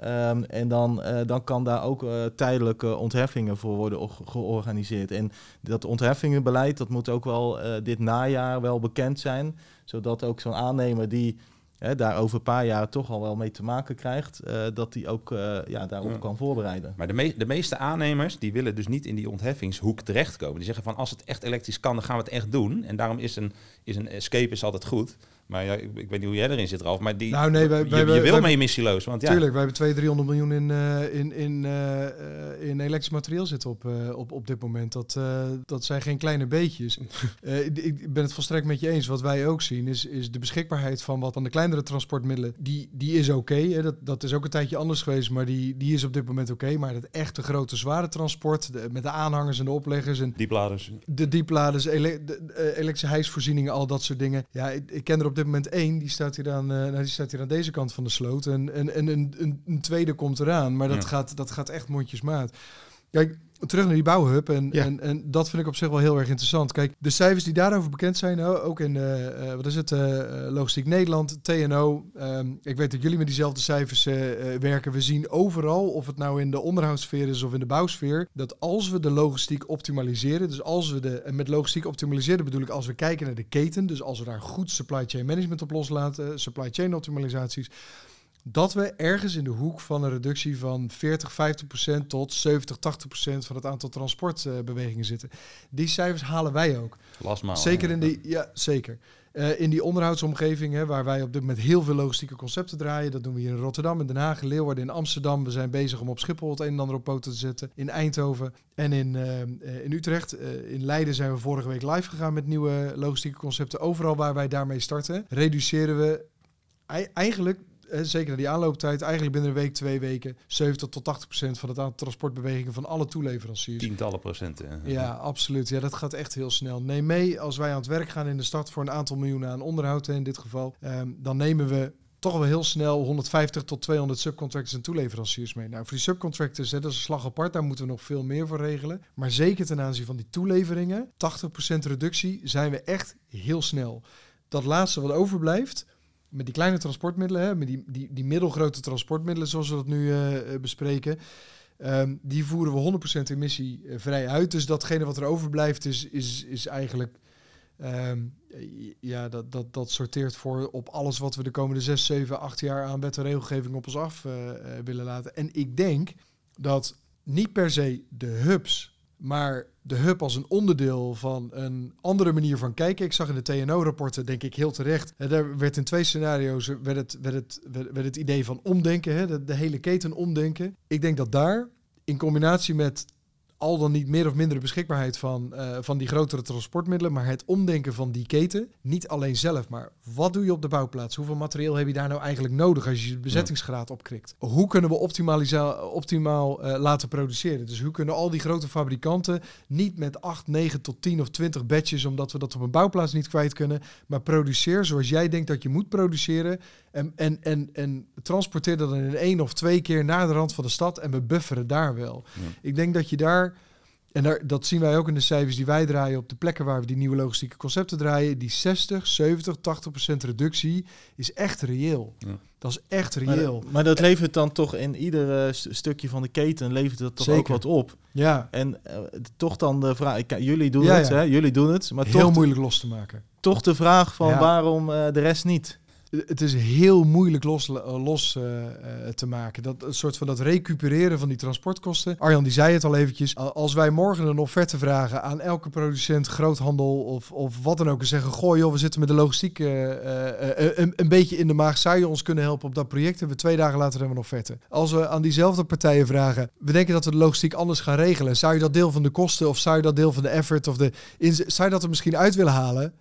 Ehm, en dan, eh, dan kan daar ook eh, tijdelijke ontheffingen voor worden or- georganiseerd. En dat ontheffingenbeleid, dat moet ook wel eh, dit najaar wel bekend zijn. Zodat ook zo'n aannemer die hè, daar over een paar jaar toch al wel mee te maken krijgt, eh, dat die ook eh, ja, daarop Ja. kan voorbereiden. Maar de, me- de meeste aannemers die willen dus niet in die ontheffingshoek terechtkomen. Die zeggen van als het echt elektrisch kan, dan gaan we het echt doen. En daarom is een, is een escape is altijd goed. Maar ja, ik, ik weet niet hoe jij erin zit, Ralf. Maar die, Nou, nee, wij- je, wij- je wij- wil mee missieloos. Want ja, Tuurlijk, wij hebben 200, 300 miljoen in, eh, in, in, eh, eh, in elektrisch materiaal zitten op, op, op dit moment. Dat, dat zijn geen kleine beetjes. Ik, ik ben het volstrekt met je eens. Wat wij ook zien is, is de beschikbaarheid van wat aan de kleinere transportmiddelen. Die, die is oké. hè. dat, dat is ook een tijdje anders geweest, maar die, die is op dit moment oké. Maar het echte grote zware transport, de- met de aanhangers en de opleggers en diepladers. de diepladers, ele de, de, elektrische hijsvoorzieningen, al dat soort dingen. Ja, ik, ik ken er op dit moment één, die staat hier aan, eh, nou, die staat hier aan deze kant van de sloot. En, en, en een, een, een tweede komt eraan, maar dat, Ja. gaat, dat gaat echt mondjesmaat. Kijk, terug naar die bouwhub. En, Ja. en, en dat vind ik op zich wel heel erg interessant. Kijk, de cijfers die daarover bekend zijn, ook in eh, eh, wat is het, eh, Logistiek Nederland, TNO. ehm, ik weet dat jullie met diezelfde cijfers werken. We zien overal, of het nou in de onderhoudssfeer is of in de bouwsfeer, dat als we de logistiek optimaliseren, dus als we de, en met logistiek optimaliseren bedoel ik als we kijken naar de keten, dus als we daar goed supply chain management op loslaten, supply chain optimalisaties, dat we ergens in de hoek van een reductie van 40, 50 procent tot 70, 80 procent van het aantal transportbewegingen zitten. Die cijfers halen wij ook. Last maar. zeker in die, ja, zeker. Eh, in die onderhoudsomgeving, hè, waar wij op dit moment heel veel logistieke concepten draaien. Dat doen we hier in Rotterdam, in Den Haag, in Leeuwarden, in Amsterdam. We zijn bezig om op Schiphol het een en ander op poten te zetten. In Eindhoven en in, eh, in Utrecht. Eh, in Leiden zijn we vorige week live gegaan met nieuwe logistieke concepten. Overal waar wij daarmee starten, reduceren we ei- eigenlijk zeker na die aanlooptijd, eigenlijk binnen een week, twee weken, 70 tot 80 procent van het aantal transportbewegingen van alle toeleveranciers. Tientallen procenten. Ja, absoluut. Ja, dat gaat echt heel snel. Neem mee, als wij aan het werk gaan in de stad voor een aantal miljoenen aan onderhoud, in dit geval, ehm, dan nemen we toch wel heel snel 150 tot 200 subcontractors en toeleveranciers mee. Nou, voor die subcontractors, hè, dat is een slag apart, daar moeten we nog veel meer voor regelen. Maar zeker ten aanzien van die toeleveringen, 80% reductie, zijn we echt heel snel. Dat laatste wat overblijft, met die kleine transportmiddelen, hè, met die, die, die middelgrote transportmiddelen zoals we dat nu eh, eh, bespreken, ehm, die voeren we 100% emissievrij uit. Dus datgene wat er overblijft is, is, is eigenlijk, ehm, ja, dat, dat, dat sorteert voor op alles wat we de komende 6, 7, 8 jaar aan wet en regelgeving op ons af eh, eh, willen laten. En ik denk dat niet per se de hubs, maar de hub als een onderdeel van een andere manier van kijken. Ik zag in de TNO-rapporten, denk ik heel terecht, daar werd in twee scenario's werd het, werd het, werd, het idee van omdenken, hè, de hele keten omdenken. Ik denk dat daar, in combinatie met al dan niet meer of mindere beschikbaarheid van, eh, van die grotere transportmiddelen, maar het omdenken van die keten, niet alleen zelf, maar wat doe je op de bouwplaats? Hoeveel materieel heb je daar nou eigenlijk nodig als je de bezettingsgraad opkrikt? Hoe kunnen we optimaal eh, laten produceren? Dus hoe kunnen al die grote fabrikanten niet met 8, 9 tot 10 of 20 batches, omdat we dat op een bouwplaats niet kwijt kunnen, maar produceer zoals jij denkt dat je moet produceren en, en, en, en transporteer dat dan in één of twee keer naar de rand van de stad en we bufferen daar wel. Ja. Ik denk dat je daar, en daar, dat zien wij ook in de cijfers die wij draaien op de plekken waar we die nieuwe logistieke concepten draaien, die 60, 70, 80 procent reductie is echt reëel. Ja. Dat is echt Maar, reëel. maar dat levert dan toch in ieder st- stukje van de keten levert dat toch ook wat op. Ja, En eh, toch dan de vraag, kijk, jullie doen Ja, het, ja. Hè, jullie doen het, maar heel toch, moeilijk los te maken. toch de vraag van Ja. waarom eh, de rest niet. Het is heel moeilijk los, eh, los eh, eh, te maken. Dat een soort van dat recupereren van die transportkosten. Arjan die zei het al eventjes. Al- Als wij morgen een offerte vragen aan elke producent, groothandel of, of wat dan ook. En zeggen, goh joh, we zitten met de logistiek een, beetje in de maag. Zou je ons kunnen helpen op dat project? Hebben we twee dagen later hebben we een offerte. Als we aan diezelfde partijen vragen, we denken dat we de logistiek anders gaan regelen. Zou je dat deel van de kosten of zou je dat deel van de effort of de... Zou je dat er misschien uit willen halen?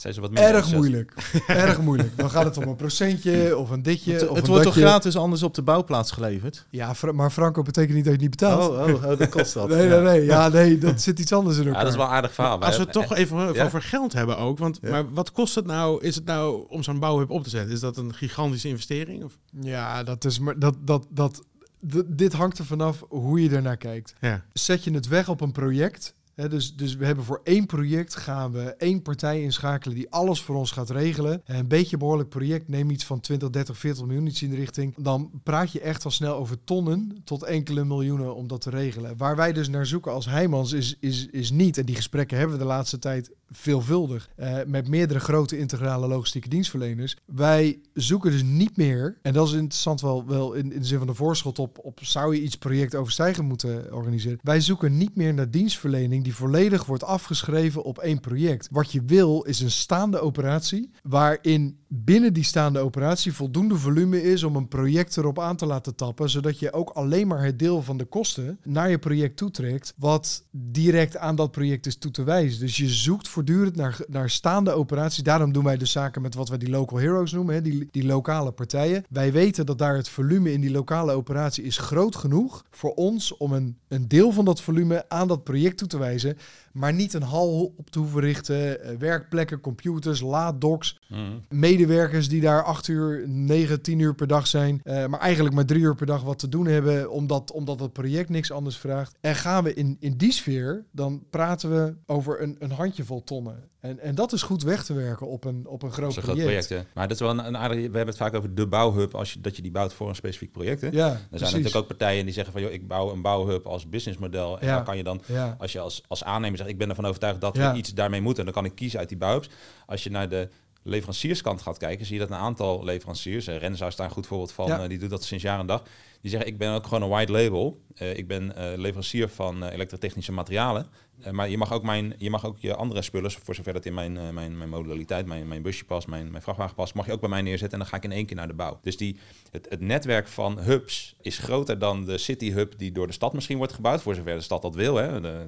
Zijn ze wat minder Erg moeilijk. Erg moeilijk. Dan gaat het om een procentje of een ditje. Het, of het een wordt toch gratis anders op de bouwplaats geleverd? Ja, maar Franco betekent niet dat je het niet betaalt. Oh, oh, oh, dat kost dat. nee, nee, nee. Ja, nee, dat zit iets anders in Ja, elkaar. dat is wel een aardig verhaal. Als we het toch even Ja. over geld hebben ook. Want, Ja. Maar wat kost het nou? Is het nou om zo'n bouwhub op te zetten? Is dat een gigantische investering? Of? Ja, dat is maar dat dat dat d- dit hangt er vanaf hoe je ernaar kijkt. Ja. Zet je het weg op een project, Dus, dus we hebben voor één project gaan we één partij inschakelen die alles voor ons gaat regelen. En een beetje behoorlijk project, neem iets van 20, 30, 40 miljoen iets in de richting. Dan praat je echt al snel over tonnen tot enkele miljoenen om dat te regelen. Waar wij dus naar zoeken als Heijmans is, is, is niet, en die gesprekken hebben we de laatste tijd veelvuldig, eh, met meerdere grote integrale logistieke dienstverleners. Wij zoeken dus niet meer, en dat is interessant wel, wel in, in de zin van de voorschot op, op zou je iets projectoverstijgend moeten organiseren. Wij zoeken niet meer naar dienstverlening die volledig wordt afgeschreven op één project. Wat je wil is een staande operatie waarin binnen die staande operatie voldoende volume is om een project erop aan te laten tappen, zodat je ook alleen maar het deel van de kosten naar je project toetrekt, wat direct aan dat project is toe te wijzen. Dus je zoekt voortdurend naar, naar staande operaties. Daarom doen wij de zaken met wat wij die local heroes noemen, hè, die, die lokale partijen. Wij weten dat daar het volume in die lokale operatie is groot genoeg voor ons om een, een deel van dat volume aan dat project toe te wijzen, ze maar niet een hal op te hoeven richten, eh, werkplekken, computers, laaddocs, Mhm. medewerkers die daar acht uur, negen, tien uur per dag zijn, eh, maar eigenlijk maar drie uur per dag wat te doen hebben, omdat, omdat het project niks anders vraagt. En gaan we in, in die sfeer, dan praten we over een, een handjevol tonnen. En, en dat is goed weg te werken op een, op een groot project. project. Maar dat is wel een, een aardige... We hebben het vaak over de bouwhub, als je, dat je die bouwt voor een specifiek project. Hè? Ja, Er zijn precies. natuurlijk ook partijen die zeggen van... Joh, ik bouw een bouwhub als businessmodel. En Ja. dan kan je dan, Ja. als je als, als aannemer zegt... ik ben ervan overtuigd dat Ja. we iets daarmee moeten... dan kan ik kiezen uit die bouwhubs. Als je naar de leverancierskant gaat kijken... zie je dat een aantal leveranciers... eh, Renza is daar een goed voorbeeld van. Ja. eh, die doet dat sinds jaar en dag. Die zeggen, ik ben ook gewoon een white label. Eh, ik ben leverancier van elektrotechnische materialen. Eh, maar je mag, ook mijn, je mag ook je andere spullen, voor zover dat in mijn, eh, mijn, mijn modaliteit, mijn, mijn busje past, mijn, mijn vrachtwagen past, mag je ook bij mij neerzetten en dan ga ik in één keer naar de bouw. Dus die, het, netwerk van hubs is groter dan de city hub die door de stad misschien wordt gebouwd, voor zover de stad dat wil. De-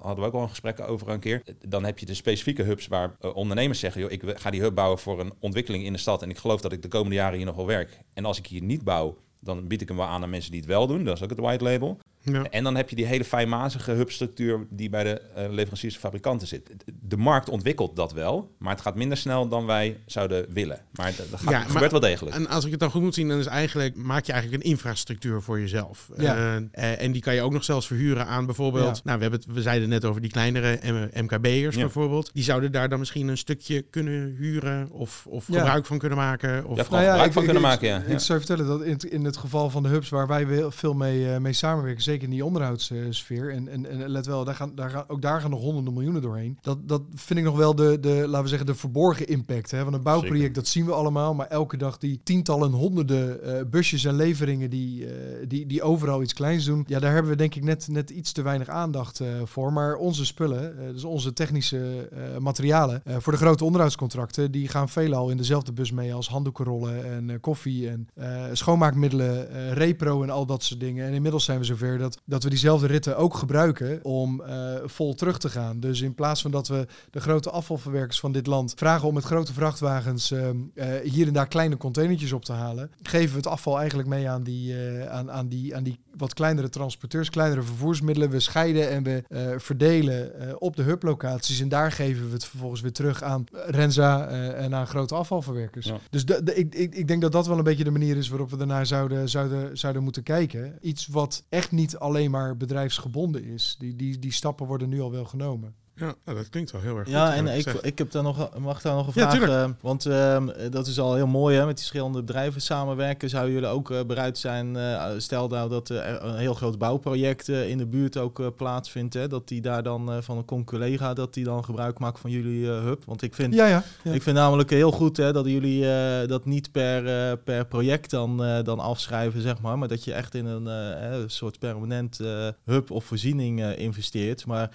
hadden we ook al een gesprek over een keer. Dan heb je de specifieke hubs waar eh, ondernemers zeggen, joh, ik ga die hub bouwen voor een ontwikkeling in de stad en ik geloof dat ik de komende jaren hier nog wel werk. En als ik hier niet bouw, dan bied ik hem wel aan aan mensen die het wel doen. Dat is ook het white label. Ja. En dan heb je die hele fijnmazige hubstructuur die bij de eh, leveranciers en fabrikanten zit. De markt ontwikkelt dat wel, maar het gaat minder snel dan wij zouden willen. Maar dat, dat gaat, Ja, het maar- gebeurt wel degelijk. En als ik het dan goed moet zien, dan is eigenlijk, maak je eigenlijk een infrastructuur voor jezelf. Ja. Eh, eh, en die kan je ook nog zelfs verhuren aan bijvoorbeeld. Ja. Nou, we, hebben het, we zeiden net over die kleinere MKB'ers Ja. bijvoorbeeld. Die zouden daar dan misschien een stukje kunnen huren of, of Ja. gebruik van kunnen maken. Of, Ja, vooral gebruik van kunnen maken, ja. Ik, zou je vertellen dat in het, in het geval van de hubs waar wij veel mee, eh, mee samenwerken, zeker in die onderhoudssfeer, en, en, en let wel, daar gaan, daar gaan, ook daar gaan nog honderden miljoenen doorheen. Dat, dat vind ik nog wel de, de, laten we zeggen, de verborgen impact. Hè? Want een bouwproject, Zeker. dat zien we allemaal, maar elke dag die tientallen, honderden eh, busjes en leveringen die, eh, die, die overal iets kleins doen, ja, daar hebben we denk ik net, net iets te weinig aandacht eh, voor. Maar onze spullen, dus onze technische materialen, voor de grote onderhoudscontracten, die gaan veelal in dezelfde bus mee als handdoekenrollen en koffie en schoonmaakmiddelen, repro en al dat soort dingen. En inmiddels zijn we zover dat, dat we diezelfde ritten ook gebruiken om eh, vol terug te gaan. Dus in plaats van dat we de grote afvalverwerkers van dit land vragen om met grote vrachtwagens eh, eh, hier en daar kleine containertjes op te halen, geven we het afval eigenlijk mee aan die, eh, aan, aan die, aan die wat kleinere transporteurs, kleinere vervoersmiddelen. We scheiden en we verdelen op de hublocaties. En daar geven we het vervolgens weer terug aan Renza en aan grote afvalverwerkers. Ja. Dus de, de- ik, ik, ik denk dat dat wel een beetje de manier is waarop we daarnaar zouden, zouden, zouden moeten kijken. Iets wat echt niet alleen maar bedrijfsgebonden is. Die, die, die stappen worden nu al wel genomen. Ja, nou, dat klinkt wel heel erg goed. Ja, en ik, ik heb daar nog, mag daar nog een Ja, vraag. eh, want ehm, dat is al heel mooi, hè, met die verschillende bedrijven samenwerken. Zouden jullie ook eh, bereid zijn, eh, stel nou dat er een heel groot bouwproject eh, in de buurt ook eh, plaatsvindt, hè, dat die daar dan eh, van een collega dat die dan gebruik maakt van jullie eh, hub? Want ik vind, Ja, ja. ja. ik vind namelijk heel goed hè, dat jullie eh, dat niet per, eh, per project dan, eh, dan afschrijven, zeg maar, maar dat je echt in een eh, eh, soort permanent eh, hub of voorziening eh, investeert. Maar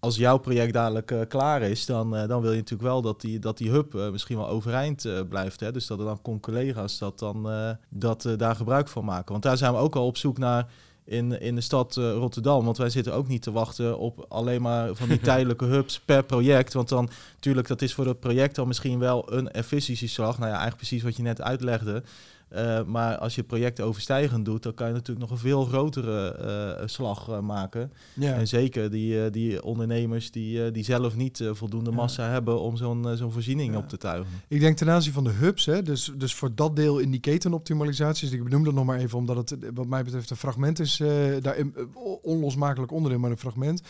als jouw project dadelijk eh, klaar is, dan, eh, dan wil je natuurlijk wel dat die, dat die hub eh, misschien wel overeind blijft. Hè? Dus dat er dan con-collega's dat dan, dat, daar gebruik van maken. Want daar zijn we ook al op zoek naar in, in de stad Rotterdam. Want wij zitten ook niet te wachten op alleen maar van die tijdelijke hubs per project. Want dan, natuurlijk, dat is voor het project dan misschien wel een efficiëntieslag. Nou ja, eigenlijk precies wat je net uitlegde. Eh, maar als je het project overstijgend doet, dan kan je natuurlijk nog een veel grotere eh, slag eh, maken. ja. En zeker die, die ondernemers die, die zelf niet voldoende Ja. massa hebben om zo'n zo'n voorziening Ja. op te tuigen. Ik denk ten aanzien van de hubs, hè, dus, dus voor dat deel in die ketenoptimalisaties, ik benoem dat nog maar even omdat het wat mij betreft een fragment is, daar onlosmakelijk onderdeel, maar een fragment.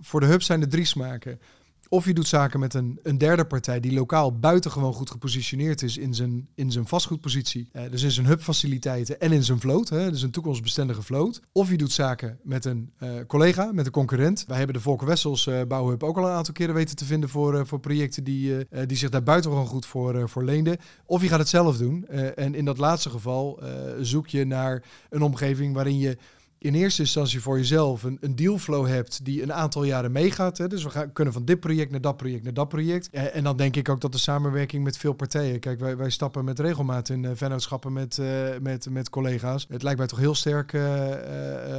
voor de hub zijn er drie smaken. Of je doet zaken met een, een derde partij die lokaal buitengewoon goed gepositioneerd is in zijn, in zijn vastgoedpositie. Eh, dus in zijn hubfaciliteiten en in zijn vloot. Hè, dus een toekomstbestendige vloot. Of je doet zaken met een eh, collega, met een concurrent. Wij hebben de Volker Wessels eh, bouwhub ook al een aantal keren weten te vinden voor, voor projecten die, die zich daar buitengewoon goed voor, voor leenden. Of je gaat het zelf doen. En in dat laatste geval zoek je naar een omgeving waarin je in eerste instantie voor jezelf een, een dealflow hebt die een aantal jaren meegaat. Dus we gaan, kunnen van dit project naar dat project naar dat project. Eh, en dan denk ik ook dat de samenwerking met veel partijen. Kijk, wij, wij stappen met regelmaat in eh, vennootschappen met, eh, met, met collega's. Het lijkt mij toch heel sterk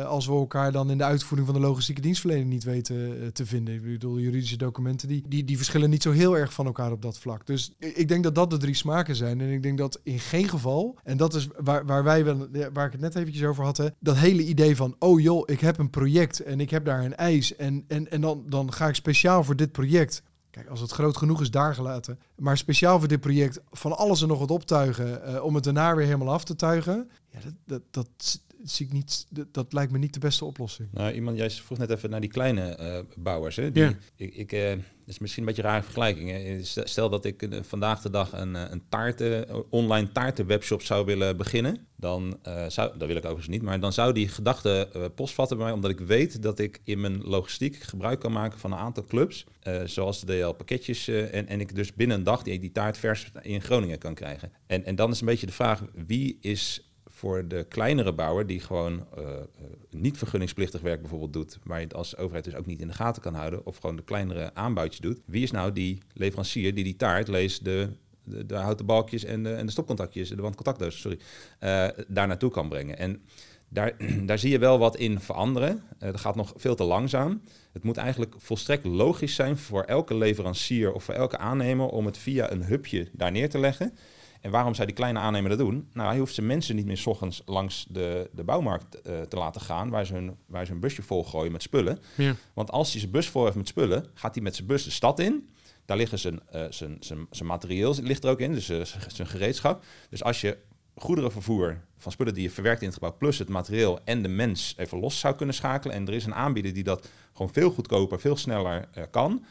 als we elkaar dan in de uitvoering van de logistieke dienstverlening niet weten te vinden. Ik bedoel, juridische documenten die, die, die verschillen niet zo heel erg van elkaar op dat vlak. Dus ik denk dat dat de drie smaken zijn. En ik denk dat in geen geval, en dat is waar, waar wij wel, waar ik het net eventjes over had, dat hele idee van, oh joh, ik heb een project en ik heb daar een eis en, en, en dan, dan ga ik speciaal voor dit project. Kijk, als het groot genoeg is, daar gelaten. Maar speciaal voor dit project van alles en nog wat optuigen eh, om het daarna weer helemaal af te tuigen. Ja, dat, dat, dat zie ik niet, dat, lijkt me niet de beste oplossing. Nou, iemand, jij vroeg net even naar die kleine eh, bouwers. Hè? Die, Ja. Ik, ik, eh, dat is misschien een beetje een rare vergelijking. Hè? Stel- Stel dat ik eh, vandaag de dag een, eh, een taarten, online taartenwebshop zou willen beginnen. Dan eh, zou, dat wil ik overigens niet, maar dan zou die gedachte eh, postvatten bij mij. Omdat ik weet dat ik in mijn logistiek gebruik kan maken van een aantal clubs. eh, zoals de DL pakketjes. eh, en, en ik dus binnen een dag die, die taart vers in Groningen kan krijgen. En, en dan is een beetje de vraag, wie is voor de kleinere bouwer die gewoon eh, eh, niet vergunningsplichtig werk bijvoorbeeld doet, waar je het als overheid dus ook niet in de gaten kan houden, of gewoon de kleinere aanbouwtjes doet. Wie is nou die leverancier die die taart, lees de, de, de houten balkjes en de, en de stopcontactjes, de wandcontactdozen, sorry, eh, daar naartoe kan brengen. En daar, daar zie je wel wat in veranderen. Eh, dat gaat nog veel te langzaam. Het moet eigenlijk volstrekt logisch zijn voor elke leverancier of voor elke aannemer om het via een hubje daar neer te leggen. En waarom zou die kleine aannemer dat doen? Nou, hij hoeft zijn mensen niet meer 's ochtends langs de, de bouwmarkt eh, te laten gaan, waar ze, hun, waar ze hun busje vol gooien met spullen. Ja. Want als hij zijn bus vol heeft met spullen, gaat hij met zijn bus de stad in. Daar liggen zijn, eh, zijn, zijn, zijn materieel ligt er ook in, dus eh, zijn gereedschap. Dus als je goederenvervoer van spullen die je verwerkt in het gebouw, plus het materieel en de mens even los zou kunnen schakelen. En er is een aanbieder die dat gewoon veel goedkoper, veel sneller kan.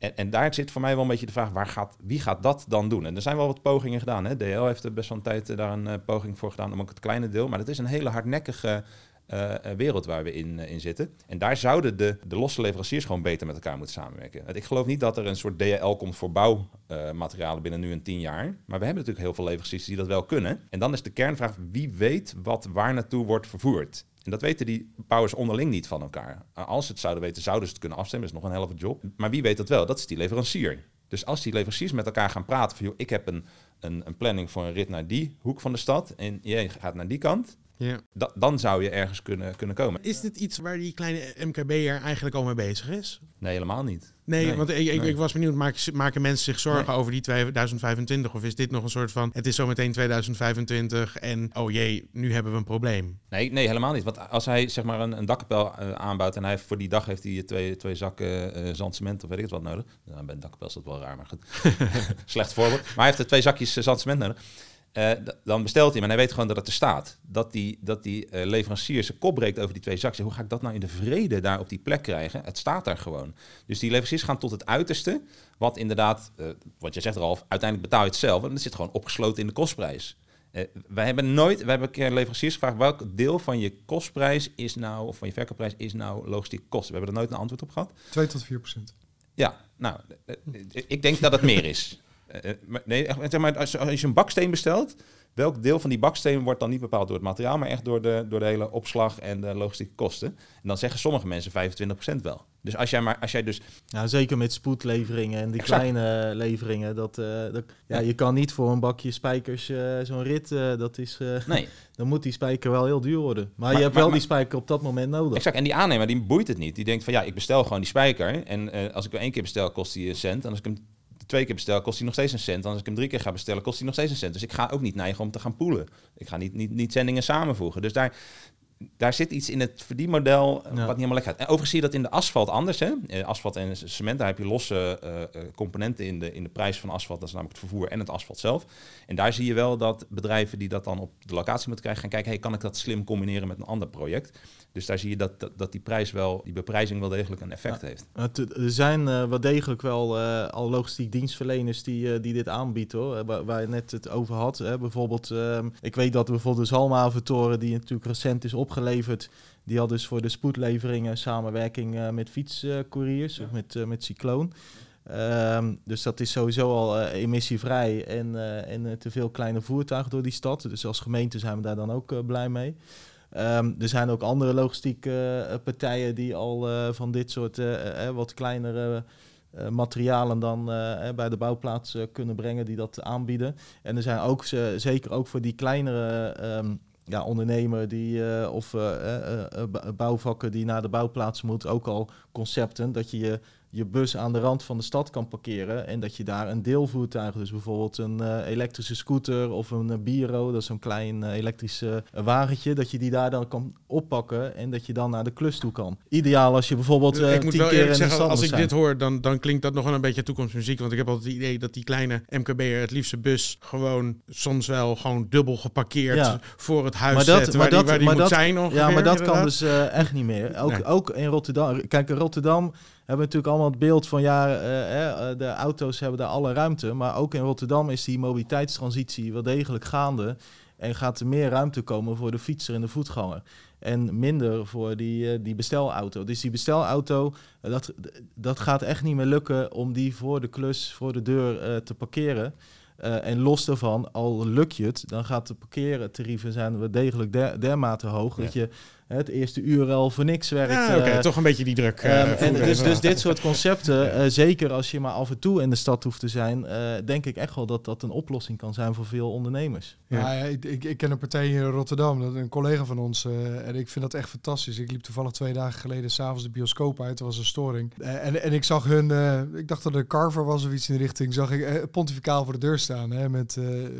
En, en daar zit voor mij wel een beetje de vraag, waar gaat, wie gaat dat dan doen? En er zijn wel wat pogingen gedaan. Hè? DL heeft er best wel een tijd eh, daar een eh, poging voor gedaan, om ook het kleine deel. Maar dat is een hele hardnekkige eh, wereld waar we in, in zitten. En daar zouden de, de losse leveranciers gewoon beter met elkaar moeten samenwerken. Ik geloof niet dat er een soort DL komt voor bouwmaterialen binnen nu een tien jaar. Maar we hebben natuurlijk heel veel leveranciers die dat wel kunnen. En dan is de kernvraag, wie weet wat waar naartoe wordt vervoerd? En dat weten die bouwers onderling niet van elkaar. Als ze het zouden weten, zouden ze het kunnen afstemmen. Dat is nog een helft job. Maar wie weet dat wel? Dat is die leverancier. Dus als die leveranciers met elkaar gaan praten van... joh, ik heb een, een, een planning voor een rit naar die hoek van de stad... en jij gaat naar die kant... Ja. Da- dan zou je ergens kunnen, kunnen komen. Is dit iets waar die kleine MKB'er eigenlijk al mee bezig is? Nee, helemaal niet. Nee, Nee, want ik, ik, nee. ik was benieuwd, maken, maken mensen zich zorgen Nee. over die 2025? Of is dit nog een soort van, het is zometeen 2025 en oh jee, nu hebben we een probleem? Nee, nee, helemaal niet. Want als hij zeg maar een, een dakkapel eh, aanbouwt en hij heeft voor die dag heeft hij twee, twee zakken eh zandcement of weet ik het wat nodig. Nou, bij een dakkapel is dat wel raar, maar goed. Slecht voorbeeld. Maar hij heeft er twee zakjes eh, zandcement nodig. Eh, dan bestelt hij en hij weet gewoon dat het er staat. Dat die, dat die eh, leverancier zijn kop breekt over die twee zakjes. Hoe ga ik dat nou in de vrede daar op die plek krijgen? Het staat daar gewoon. Dus die leveranciers gaan tot het uiterste. Wat inderdaad, eh, wat je zegt Ralf, uiteindelijk betaal je het zelf. En het zit gewoon opgesloten in de kostprijs. Wij hebben nooit, wij hebben een keer leveranciers gevraagd welk deel van je kostprijs is nou, of van je verkoopprijs is nou logistiek kosten. We hebben er nooit een antwoord op gehad. 2 tot 4 procent. Ja, nou, ik denk dat het meer is. Eh, eh, nee, zeg maar, als, als je een baksteen bestelt, welk deel van die baksteen wordt dan niet bepaald door het materiaal, maar echt door de, door de hele opslag en de logistieke kosten? En dan zeggen sommige mensen 25% wel. Dus als jij, maar, als jij dus Ja, zeker met spoedleveringen en die Exact. kleine leveringen. Dat, eh, dat, ja, je kan niet voor een bakje spijkers eh, zo'n rit, eh, dat is, eh, Nee, dan moet die spijker wel heel duur worden. Maar, Maar- je hebt maar- wel maar- die spijker op dat moment nodig. exact. En die aannemer, die boeit het niet. Die denkt van ja, ik bestel gewoon die spijker. En eh, als ik hem één keer bestel, kost hij een cent. En als ik hem twee keer bestel, kost hij nog steeds een cent. En als ik hem drie keer ga bestellen, kost hij nog steeds een cent. Dus ik ga ook niet neigen om te gaan poelen. Ik ga niet, niet, niet zendingen samenvoegen. Dus daar, daar zit iets in het verdienmodel eh, Ja. wat niet helemaal lekker gaat. En overigens zie je dat in de asfalt anders. Hè? Eh, asfalt en cement, daar heb je losse eh, componenten in de, in de prijs van asfalt. Dat is namelijk het vervoer en het asfalt zelf. En daar zie je wel dat bedrijven die dat dan op de locatie moeten krijgen... gaan kijken, hey, kan ik dat slim combineren met een ander project? Dus daar zie je dat, dat, dat die prijs wel, die beprijzing wel degelijk een effect heeft. Er zijn eh, wel degelijk wel eh, al logistiek dienstverleners die, die dit aanbieden hoor. Waar, waar je net het over had. Hè. Bijvoorbeeld, ehm, ik weet dat bijvoorbeeld de Zalmhaventoren, die natuurlijk recent is opgeleverd, die had dus voor de spoedleveringen samenwerking eh, met fietscouriers of met, eh, met Cycloon. Ehm, dus dat is sowieso al eh, emissievrij en, en te veel kleine voertuigen door die stad. Dus als gemeente zijn we daar dan ook blij mee. Ehm, er zijn ook andere logistieke partijen die al van dit soort wat kleinere materialen dan bij de bouwplaats kunnen brengen die dat aanbieden. En er zijn ook ze- zeker ook voor die kleinere ehm, ja, ondernemer die, eh, of eh, eh, bouwvakken die naar de bouwplaats moeten, ook al concepten dat je je je bus aan de rand van de stad kan parkeren en dat je daar een deelvoertuig, dus bijvoorbeeld een eh, elektrische scooter of een uh, Biro, dat is zo'n klein eh, elektrisch wagentje, dat je die daar dan kan oppakken en dat je dan naar de klus toe kan. Ideaal als je bijvoorbeeld ik moet tien wel keer de zeggen, stad als ik zijn. dit hoor, dan, dan klinkt dat nog wel een beetje toekomstmuziek. Want ik heb altijd het idee dat die kleine MKB'er het liefste bus gewoon soms wel gewoon dubbel geparkeerd Ja. voor het huis Maar dat- zet maar waar die, dat- waar die maar moet dat- zijn ongeveer. Ja, maar dat kan dus echt niet meer. Ook, Nee. ook in Rotterdam. Kijk, in Rotterdam hebben we natuurlijk allemaal het beeld van ja, eh, eh, de auto's hebben daar alle ruimte. Maar ook in Rotterdam is die mobiliteitstransitie wel degelijk gaande. En gaat er meer ruimte komen voor de fietser en de voetganger. En minder voor die, eh, die bestelauto. Dus die bestelauto, eh, dat, dat gaat echt niet meer lukken om die voor de klus, voor de deur eh, te parkeren. Eh, en los daarvan, al lukt je het, dan gaat de parkeertarieven zijn wel degelijk der, dermate hoog Ja. dat je het eerste uur al voor niks werkt. Ja, oké, eh, toch een beetje die druk. eh, Ehm, en voelen, dus, dus dit soort concepten, eh, zeker als je maar af en toe in de stad hoeft te zijn, eh, denk ik echt wel dat dat een oplossing kan zijn voor veel ondernemers. Ja. Ja. ja, ik, ik, ik ken een partij hier in Rotterdam, dat een collega van ons. eh, en ik vind dat echt fantastisch. Ik liep toevallig twee dagen geleden s'avonds de bioscoop uit. Er was een storing. Eh, en, en ik zag hun, eh, ik dacht dat het een carver was of iets in de richting. Zag ik eh, pontificaal voor de deur staan. Hè, met eh, eh,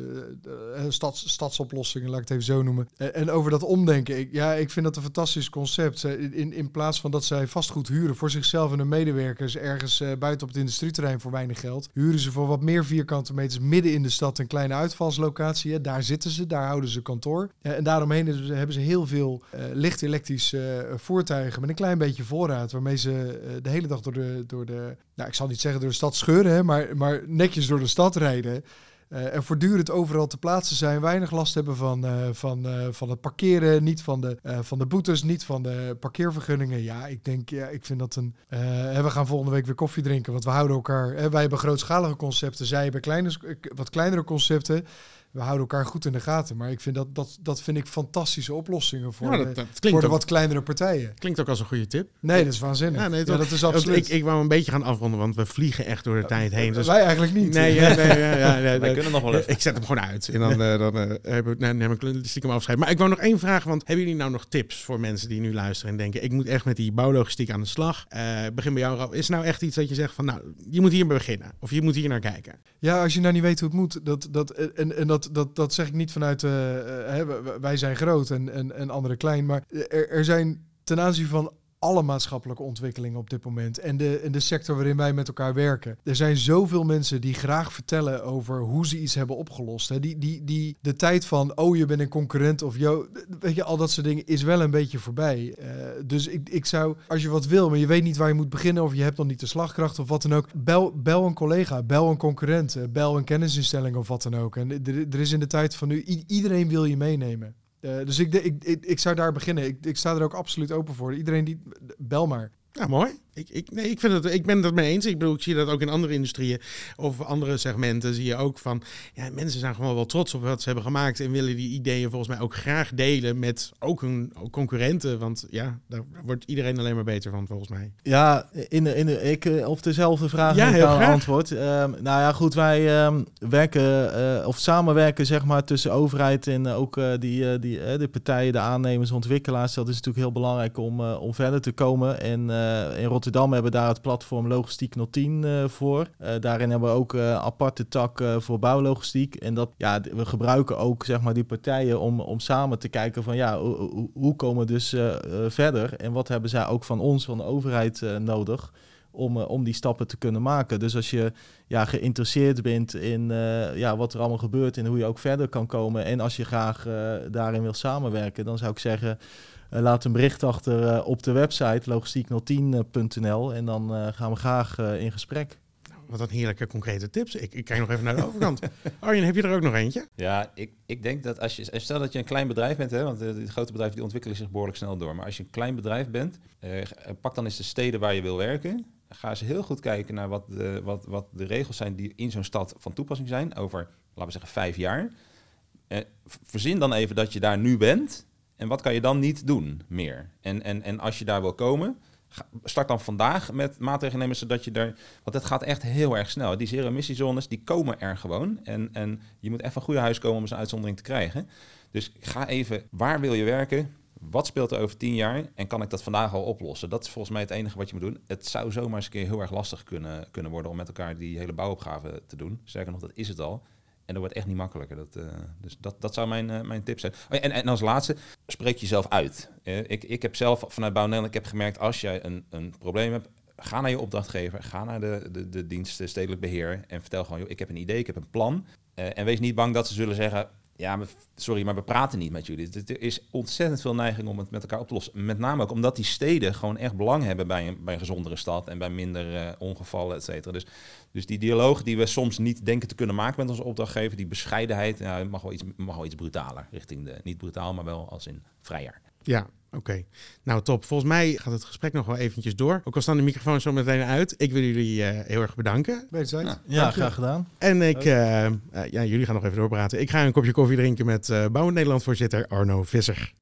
stads, stadsoplossingen, laat ik het even zo noemen. Eh, en over dat omdenken. Ik, ja, ik vind dat fantastisch concept. In, in, plaats van dat zij vastgoed huren voor zichzelf en hun medewerkers ergens eh, buiten op het industrieterrein voor weinig geld, huren ze voor wat meer vierkante meters midden in de stad een kleine uitvalslocatie. Hè. Daar zitten ze, daar houden ze kantoor. En daaromheen hebben ze heel veel eh, licht elektrische eh, voertuigen met een klein beetje voorraad, waarmee ze de hele dag door de, door de, nou ik zal niet zeggen door de stad scheuren, hè, maar, maar netjes door de stad rijden. Eh, en voortdurend overal te plaatsen zijn, weinig last hebben van, eh, van, eh, van het parkeren, niet van de, van de boetes, niet van de parkeervergunningen. Ja, ik denk, ja, ik vind dat een. we gaan volgende week weer koffie drinken, want we houden elkaar. Wij hebben grootschalige concepten, zij hebben wat kleinere concepten. We houden elkaar goed in de gaten. Maar ik vind dat, dat, dat vind ik fantastische oplossingen voor, Ja, de, dat, voor de ook, wat kleinere partijen. klinkt ook als een goede tip. Nee, dat is waanzinnig. Ja, nee, Ja, toch? dat is absoluut. Ik, ik wou een beetje gaan afronden, want we vliegen echt door de tijd heen. Dus Wij eigenlijk niet. Nee, ja, nee, ja, ja, nee, Wij kunnen nog wel even. Ik zet hem gewoon uit. En dan, eh, dan eh, heb ik, nee, neem ik stiekem afscheid. Maar ik wou nog één vraag. Want hebben jullie nou nog tips voor mensen die nu luisteren en denken... ik moet echt met die bouwlogistiek aan de slag. Eh, begin bij jou, Ralf. Is nou echt iets dat je zegt van... nou, je moet hier beginnen. Of je moet hier naar kijken. Ja, als je nou niet weet hoe het moet, dat, dat, en, en dat, dat, dat zeg ik niet vanuit, eh, eh, hè, wij zijn groot en, en, en anderen klein, maar er, er zijn ten aanzien van alle maatschappelijke ontwikkelingen op dit moment en de, en de sector waarin wij met elkaar werken. Er zijn zoveel mensen die graag vertellen over hoe ze iets hebben opgelost. Hè. Die, die, die, de tijd van, oh je bent een concurrent of yo, weet je, al dat soort dingen is wel een beetje voorbij. Eh, dus ik, ik zou, als je wat wil, maar je weet niet waar je moet beginnen of je hebt nog niet de slagkracht of wat dan ook, bel, bel een collega, bel een concurrent, eh, bel een kennisinstelling of wat dan ook. En er, is in de tijd van nu, iedereen wil je meenemen. Eh, dus ik, ik, ik, ik zou daar beginnen. Ik, ik sta er ook absoluut open voor. Iedereen die, bel maar. Ja, mooi. Ik, ik, nee, ik, vind het, ik ben het mee eens. Ik bedoel, ik zie dat ook in andere industrieën of andere segmenten. Zie je ook van, ja, mensen zijn gewoon wel trots op wat ze hebben gemaakt. En willen die ideeën volgens mij ook graag delen met ook hun concurrenten. Want ja, daar wordt iedereen alleen maar beter van volgens mij. Ja, in de, in de, ik eh, op dezelfde vraag Ja, heel graag. antwoord. Ehm, nou ja, goed, wij ehm, werken eh, of samenwerken zeg maar tussen overheid en ook eh, die, die, de partijen, de aannemers, ontwikkelaars. Dat is natuurlijk heel belangrijk om, om verder te komen. En in Rotterdam Rotterdam hebben daar het platform Logistiek 010 eh, voor. Eh, daarin hebben we ook eh, aparte tak voor bouwlogistiek. En dat, ja, we gebruiken ook zeg maar, die partijen om, om samen te kijken van ja, hoe, komen we dus verder? En wat hebben zij ook van ons, van de overheid, nodig? Om, om die stappen te kunnen maken. Dus als je ja, geïnteresseerd bent in ja, wat er allemaal gebeurt en hoe je ook verder kan komen. En als je graag daarin wil samenwerken, dan zou ik zeggen, eh, laat een bericht achter eh, op de website logistiek010.nl en dan eh, gaan we graag in gesprek. Wat een heerlijke concrete tips. Ik, ik kijk nog even naar de overkant. Arjen, heb je er ook nog eentje? Ja, ik, ik denk dat als je... Stel dat je een klein bedrijf bent, hè, want de, de grote bedrijven die ontwikkelen zich behoorlijk snel door. Maar als je een klein bedrijf bent, eh, pak dan eens de steden waar je wil werken. Ga eens heel goed kijken naar wat de, wat, wat de regels zijn die in zo'n stad van toepassing zijn over, laten we zeggen, vijf jaar. Eh, verzin dan even dat je daar nu bent. En wat kan je dan niet doen meer? En, en, en als je daar wil komen, start dan vandaag met maatregelen nemen zodat je daar... Want het gaat echt heel erg snel. Die zero-emissiezones, die komen er gewoon. En, en je moet even een goede huis komen om zo'n uitzondering te krijgen. Dus ga even, waar wil je werken? Wat speelt er over tien jaar? En kan ik dat vandaag al oplossen? Dat is volgens mij het enige wat je moet doen. Het zou zomaar eens een keer heel erg lastig kunnen, kunnen worden om met elkaar die hele bouwopgave te doen. Sterker nog, dat is het al. En dat wordt echt niet makkelijker. Dat, eh, dus dat, dat zou mijn, eh, mijn tip zijn. Oh en, en als laatste, spreek jezelf uit. Eh, ik, ik heb zelf vanuit Bouw ik heb gemerkt, als jij een, een probleem hebt, ga naar je opdrachtgever, ga naar de, de, de dienst stedelijk beheer en vertel gewoon, joh, ik heb een idee, ik heb een plan. En wees niet bang dat ze zullen zeggen, ja, sorry, maar we praten niet met jullie. Er is ontzettend veel neiging om het met elkaar op te lossen. Met name ook omdat die steden gewoon echt belang hebben bij een, bij een gezondere stad en bij minder eh, ongevallen, et cetera. Dus, dus die dialoog die we soms niet denken te kunnen maken met onze opdrachtgever, die bescheidenheid, ja, mag, wel iets, mag wel iets brutaler richting de, niet brutaal, maar wel als in vrijer. Ja, oké. Nou, top. Volgens mij gaat het gesprek nog wel eventjes door. Ook al staan de microfoons zo meteen uit. Ik wil jullie eh, heel erg bedanken. Wederzijds. Ja. Ja, graag gedaan. En ik, eh, eh, ja, jullie gaan nog even doorpraten. Ik ga een kopje koffie drinken met eh Bouw Nederland voorzitter Arno Visser.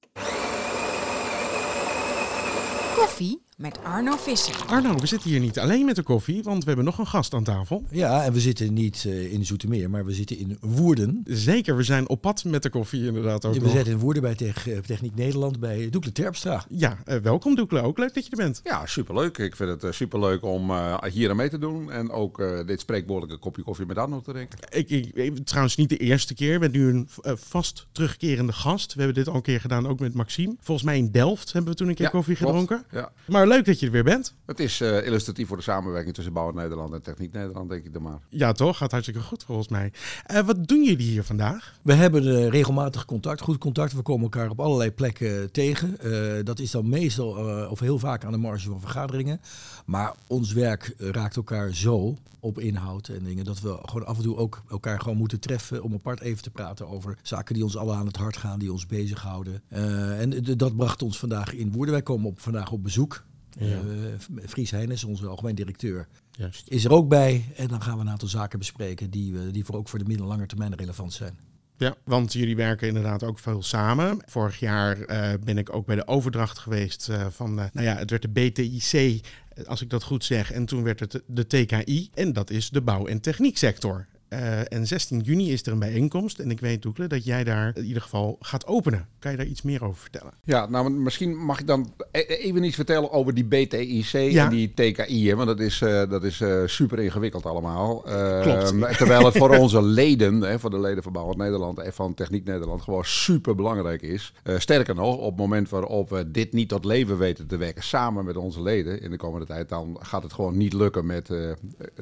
Koffie met Arno Visser. Arno, we zitten hier niet alleen met de koffie, want we hebben nog een gast aan tafel. Ja, en we zitten niet eh, in Zoetermeer, maar we zitten in Woerden. Zeker, we zijn op pad met de koffie inderdaad ook we nog. zitten in Woerden bij Tech- eh, Techniek Nederland bij Doekle Terpstra. Ja, eh, welkom Doekle. Ook leuk dat je er bent. Ja, superleuk. Ik vind het superleuk om eh, hier aan mee te doen. En ook eh, dit spreekwoordelijke kopje koffie met Arno te drinken. Ik, ik, ik- trouwens niet de eerste keer. Ik ben nu een vast terugkerende gast. We hebben dit al een keer gedaan, ook met Maxime. Volgens mij in Delft hebben we toen een keer Ja, koffie klopt. gedronken. Ja. Maar leuk dat je er weer bent. Het is eh, illustratief voor de samenwerking tussen Bouw Nederland en Techniek Nederland, denk ik dan maar. Ja, toch? Gaat hartstikke goed volgens mij. Eh, wat doen jullie hier vandaag? We hebben eh, regelmatig contact, goed contact. We komen elkaar op allerlei plekken tegen. Eh, dat is dan meestal eh, of heel vaak aan de marge van vergaderingen. Maar ons werk raakt elkaar zo op inhoud en dingen dat we gewoon af en toe ook elkaar gewoon moeten treffen om apart even te praten over zaken die ons alle aan het hart gaan, die ons bezighouden. Eh en dat bracht ons vandaag in Woerden. Wij komen op, vandaag op bezoek. Eh Fries Heines, onze algemeen directeur, Juist. is er ook bij. En dan gaan we een aantal zaken bespreken die, we, die voor ook voor de middellange lange termijn relevant zijn. Ja, want jullie werken inderdaad ook veel samen. Vorig jaar eh, ben ik ook bij de overdracht geweest eh, van, nou ja, het werd de BTIC, als ik dat goed zeg. En toen werd het de TKI en dat is de bouw- en technieksector. Eh, en 16 juni is er een bijeenkomst en ik weet, Doekle, dat jij daar in ieder geval gaat openen. Kan je daar iets meer over vertellen? Ja, nou misschien mag ik dan e- even iets vertellen over die BTIC Ja. en die TKI. Hè, want dat is, eh, dat is eh, super ingewikkeld allemaal. Klopt. Terwijl het voor onze leden, hè, voor de leden van Bouw Nederland en van Techniek Nederland, gewoon super belangrijk is. Sterker nog, op het moment waarop we dit niet tot leven weten te werken samen met onze leden in de komende tijd, dan gaat het gewoon niet lukken met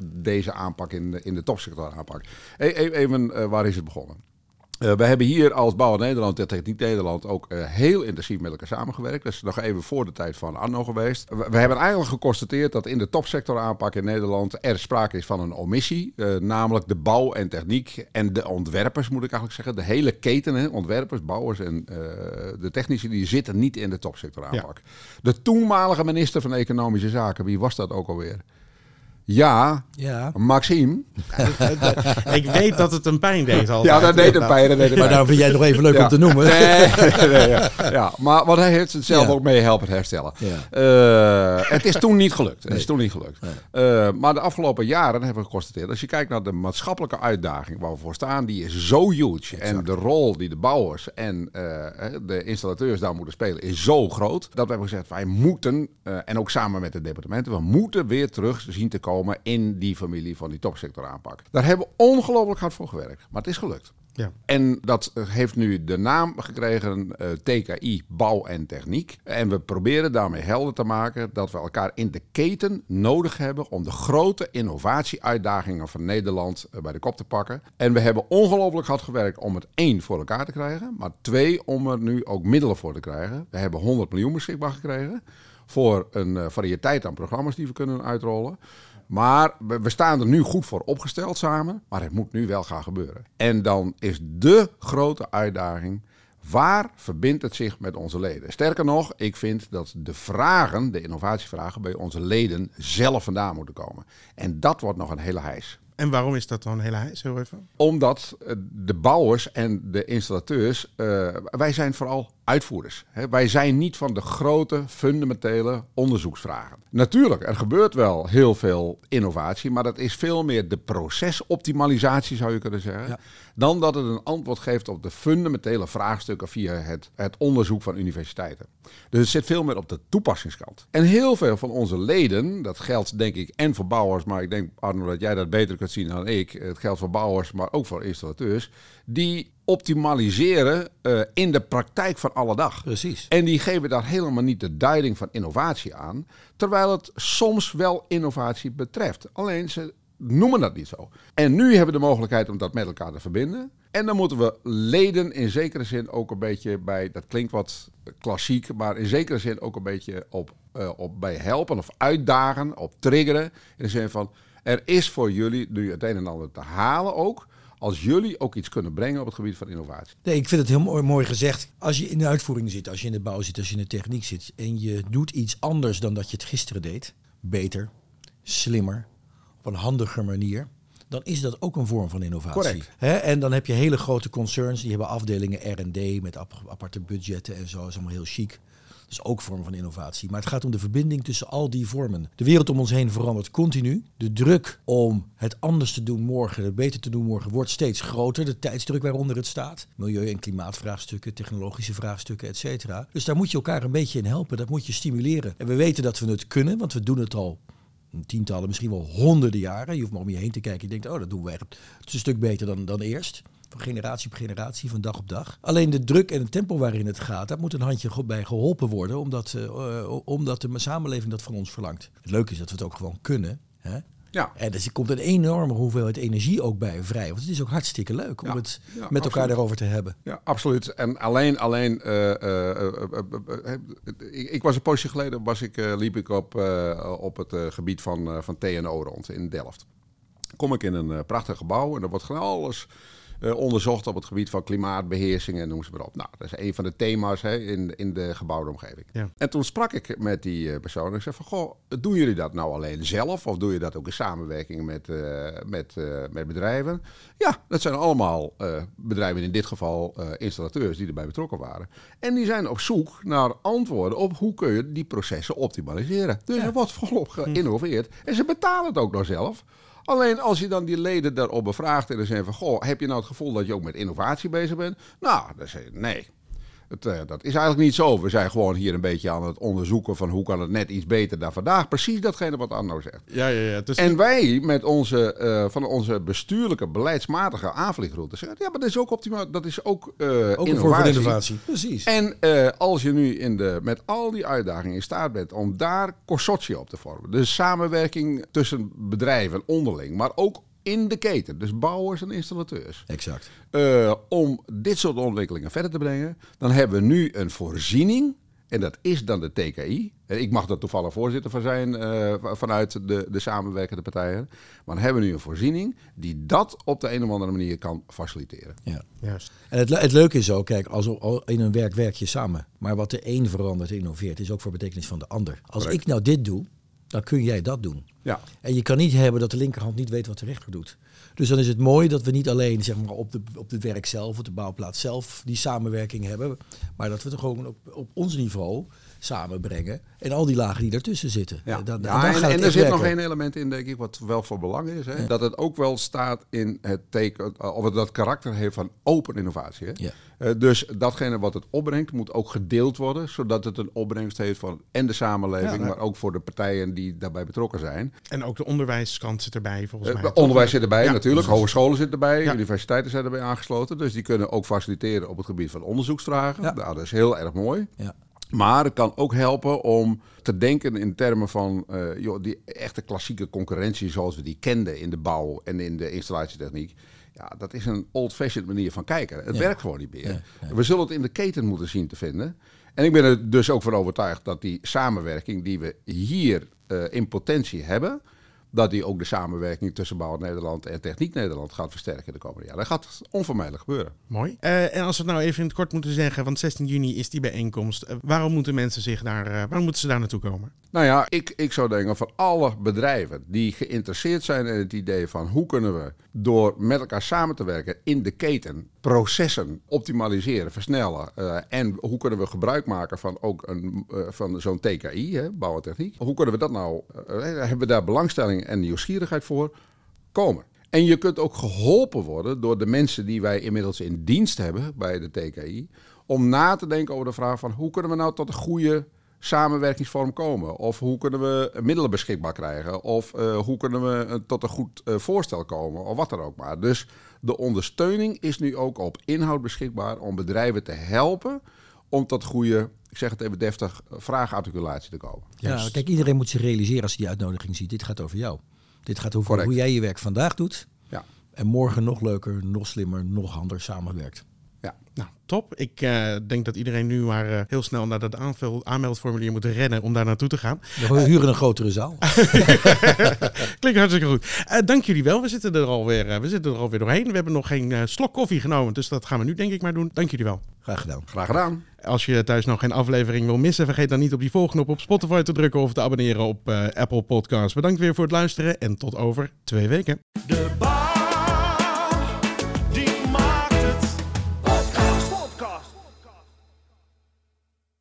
deze aanpak in in de topsector aanpak. E- e- even, eh, waar is het begonnen? Eh, we hebben hier als Bouw Nederland en Techniek Nederland ook eh, heel intensief met elkaar samengewerkt. Dat is nog even voor de tijd van Arno geweest. We, we hebben eigenlijk geconstateerd dat in de topsector aanpak in Nederland er sprake is van een omissie. namelijk de bouw en techniek en de ontwerpers moet ik eigenlijk zeggen. De hele keten, hè, ontwerpers, bouwers en de technici, die zitten niet in de topsector aanpak. De toenmalige minister van Economische Zaken, wie was dat ook alweer? Ja, Ja. Maxime. Ik weet dat het een pijn deed altijd. Ja, dat deed het pijn. Dat deed Maar daarom vind jij het nog even leuk Ja. om te noemen. Nee, nee, nee, ja. ja, maar want hij heeft het zelf Ja. ook mee helpen herstellen. Ja. Eh, het is toen niet gelukt. Het is toen niet gelukt. Eh, maar de afgelopen jaren hebben we geconstateerd, als je kijkt naar de maatschappelijke uitdaging waar we voor staan, die is zo huge. En de rol die de bouwers en eh, de installateurs daar moeten spelen is zo groot, dat we hebben gezegd, wij moeten, eh, en ook samen met de departementen, we moeten weer terug zien te komen in die familie van die topsector aanpak. Daar hebben we ongelooflijk hard voor gewerkt, maar het is gelukt. Ja. En dat eh, heeft nu de naam gekregen eh, TKI Bouw en Techniek. En we proberen daarmee helder te maken dat we elkaar in de keten nodig hebben om de grote innovatieuitdagingen van Nederland eh, bij de kop te pakken. En we hebben ongelooflijk hard gewerkt om het één voor elkaar te krijgen, maar twee om er nu ook middelen voor te krijgen. We hebben 100 miljoen beschikbaar gekregen voor een variëteit aan programma's die we kunnen uitrollen. Maar we we staan er nu goed voor opgesteld samen, maar het moet nu wel gaan gebeuren. En dan is de grote uitdaging, waar verbindt het zich met onze leden? Sterker nog, ik vind dat de vragen, de innovatievragen, bij onze leden zelf vandaan moeten komen. En dat wordt nog een hele hijs. En waarom is dat dan heel hijs? Heel even. Omdat eh, de bouwers en de installateurs, eh, wij zijn vooral uitvoerders. Wij zijn niet van de grote, fundamentele onderzoeksvragen. Natuurlijk, er gebeurt wel heel veel innovatie, maar dat is veel meer de procesoptimalisatie, zou je kunnen zeggen. Ja. Dan dat het een antwoord geeft op de fundamentele vraagstukken via het, het onderzoek van universiteiten. Dus het zit veel meer op de toepassingskant. En heel veel van onze leden, dat geldt denk ik en voor bouwers, maar ik denk Arno dat jij dat beter kunt zien dan ik. Het geldt voor bouwers, maar ook voor installateurs. Die optimaliseren eh, in de praktijk van alle dag. Precies. En die geven daar helemaal niet de duiding van innovatie aan. Terwijl het soms wel innovatie betreft. Alleen ze noemen dat niet zo. En nu hebben we de mogelijkheid om dat met elkaar te verbinden. En dan moeten we leden in zekere zin ook een beetje bij, dat klinkt wat klassiek, maar in zekere zin ook een beetje op, eh, op bij helpen of uitdagen, op triggeren. In de zin van, er is voor jullie nu het een en ander te halen ook. Als jullie ook iets kunnen brengen op het gebied van innovatie. Nee, ik vind het heel mooi, mooi gezegd. Als je in de uitvoering zit, als je in de bouw zit, als je in de techniek zit en je doet iets anders dan dat je het gisteren deed, beter, slimmer, op een handiger manier, dan is dat ook een vorm van innovatie. Correct. En dan heb je hele grote concerns, die hebben afdelingen R&D met ap- aparte budgetten en zo, dat is allemaal heel chic. Dat is ook een vorm van innovatie. Maar het gaat om de verbinding tussen al die vormen. De wereld om ons heen verandert continu. De druk om het anders te doen morgen, het beter te doen morgen, wordt steeds groter. De tijdsdruk waaronder het staat. Milieu- en klimaatvraagstukken, technologische vraagstukken, et cetera. Dus daar moet je elkaar een beetje in helpen. Dat moet je stimuleren. En we weten dat we het kunnen, want we doen het al tientallen, misschien wel honderden jaren. Je hoeft maar om je heen te kijken. Je denkt, oh, dat doen echt. Het een stuk beter dan, dan eerst. Van generatie op generatie, van dag op dag. Alleen de druk en het tempo waarin het gaat, daar moet een handje bij geholpen worden. Omdat, eh, eh, omdat de samenleving dat van ons verlangt. Het leuke is dat we het ook gewoon kunnen. Hè? Ja. En er komt een enorme hoeveelheid energie ook bij vrij. Want het is ook hartstikke leuk om Ja. het Ja, met elkaar daarover te hebben. Ja, absoluut. En alleen, alleen eh, ik, ik was een poosje geleden, was ik, liep ik op, op het gebied van, van TNO rond in Delft. Kom ik in een prachtig gebouw en er wordt gewoon alles eh, onderzocht op het gebied van klimaatbeheersing en noem ze maar op. Nou, dat is een van de thema's hè, in, in de gebouwde omgeving. Ja. En toen sprak ik met die eh, persoon en ik zei van, goh, doen jullie dat nou alleen zelf of doe je dat ook in samenwerking met, eh, met, met bedrijven? Ja, dat zijn allemaal bedrijven, in dit geval installateurs die erbij betrokken waren. En die zijn op zoek naar antwoorden op hoe kun je die processen optimaliseren. Dus er wordt volop geïnnoveerd en ze betalen het ook nog zelf. Alleen als je dan die leden daarop bevraagt en dan zeggen van... Goh, heb je nou het gevoel dat je ook met innovatie bezig bent? Nou, dan zeg je nee. Het, eh, dat is eigenlijk niet zo. We zijn gewoon hier een beetje aan het onderzoeken van hoe kan het net iets beter dan vandaag. Precies datgene wat Arno zegt. Ja, ja, ja. Dus En wij met onze, eh, van onze bestuurlijke, beleidsmatige aanvliegroute zeggen... Ja, maar dat is ook optimaal. Dat is ook, eh Ook een vorm van innovatie. innovatie. Precies. En als je nu in de, met al die uitdagingen in staat bent om daar consortia op te vormen. Dus samenwerking tussen bedrijven onderling, maar ook in de keten. Dus bouwers en installateurs. Exact. Eh, om dit soort ontwikkelingen verder te brengen. Dan hebben we nu een voorziening. En dat is dan de TKI. Eh, Ik mag er toevallig voorzitter van zijn eh, vanuit de, de samenwerkende partijen. Maar dan hebben we nu een voorziening die dat op de een of andere manier kan faciliteren. Ja. Juist. En het, het leuke is ook, kijk, als al in een werk werk je samen. Maar wat de een verandert en innoveert, is ook voor betekenis van de ander. Als Correct. ik nou dit doe, dan kun jij dat doen. Ja. En je kan niet hebben dat de linkerhand niet weet wat de rechter doet. Dus dan is het mooi dat we niet alleen zeg maar, op, de, op het werk zelf, op de bouwplaats zelf, die samenwerking hebben. Maar dat we het gewoon op, op ons niveau samenbrengen. En al die lagen die daartussen zitten. Ja, Dan- dan ja, gaat en, en er zit nog één element in, denk ik, wat wel van belang is. Hè? Dat het ook wel staat in het teken, eh, of het dat karakter heeft van open innovatie. Hè? Ja. Eh, dus datgene wat het opbrengt, moet ook gedeeld worden, zodat het een opbrengst heeft van en de samenleving, maar ook voor de partijen die daarbij betrokken zijn. En ook de onderwijskant zit erbij, volgens Eh, mij. onderwijs zit erbij Ja, natuurlijk, precies. hogescholen zitten erbij, Ja. universiteiten zijn erbij aangesloten. Dus die kunnen ook faciliteren op het gebied van onderzoeksvragen. Ja. Nou, dat is heel erg mooi. Ja. Maar het kan ook helpen om te denken in termen van eh, joh, die echte klassieke concurrentie zoals we die kenden in de bouw en in de installatietechniek. Ja, dat is een old-fashioned manier van kijken. Het Ja. werkt gewoon niet meer. Ja, We zullen het in de keten moeten zien te vinden. En ik ben er dus ook van overtuigd dat die samenwerking die we hier eh, in potentie hebben, dat die ook de samenwerking tussen Bouw Nederland en Techniek Nederland gaat versterken de komende jaren. Dat gaat onvermijdelijk gebeuren. Mooi. Eh, en als we het nou even in het kort moeten zeggen, want 16 juni is die bijeenkomst. Eh, waarom moeten mensen zich daar, eh, waarom moeten ze daar naartoe komen? Nou ja, ik, ik zou denken van alle bedrijven die geïnteresseerd zijn in het idee van hoe kunnen we door met elkaar samen te werken in de keten processen optimaliseren, versnellen eh, en hoe kunnen we gebruik maken van ook eh, van zo'n TKI, hè, bouw en techniek. Hoe kunnen we dat nou, eh, hebben we daar belangstelling en nieuwsgierigheid voor? Komen. En je kunt ook geholpen worden door de mensen die wij inmiddels in dienst hebben bij de TKI. Om na te denken over de vraag van hoe kunnen we nou tot een goede samenwerkingsvorm komen? Of hoe kunnen we middelen beschikbaar krijgen? Of hoe kunnen we tot een goed voorstel komen? Of wat dan ook maar. Dus de ondersteuning is nu ook op inhoud beschikbaar om bedrijven te helpen om tot goede, ik zeg het even deftig, vraagarticulatie te komen. Ja, kijk, iedereen moet zich realiseren als hij die uitnodiging ziet. Dit gaat over jou. Dit gaat over Correct. hoe jij je werk vandaag doet. Ja. En morgen nog leuker, nog slimmer, nog handiger samenwerkt. Ja. Nou, top. Ik eh, denk dat iedereen nu maar eh, heel snel naar dat aanvul- aanmeldformulier moet rennen om daar naartoe te gaan. We huren een grotere zaal. Klinkt hartstikke goed. Eh, dank jullie wel. We zitten er alweer, eh, we zitten er alweer doorheen. We hebben nog geen eh, slok koffie genomen, dus dat gaan we nu denk ik maar doen. Dank jullie wel. Graag gedaan. Graag gedaan. Als je thuis nog geen aflevering wil missen, vergeet dan niet op die volgknop op Spotify te drukken of te abonneren op eh, Apple Podcasts. Bedankt weer voor het luisteren en tot over twee weken. De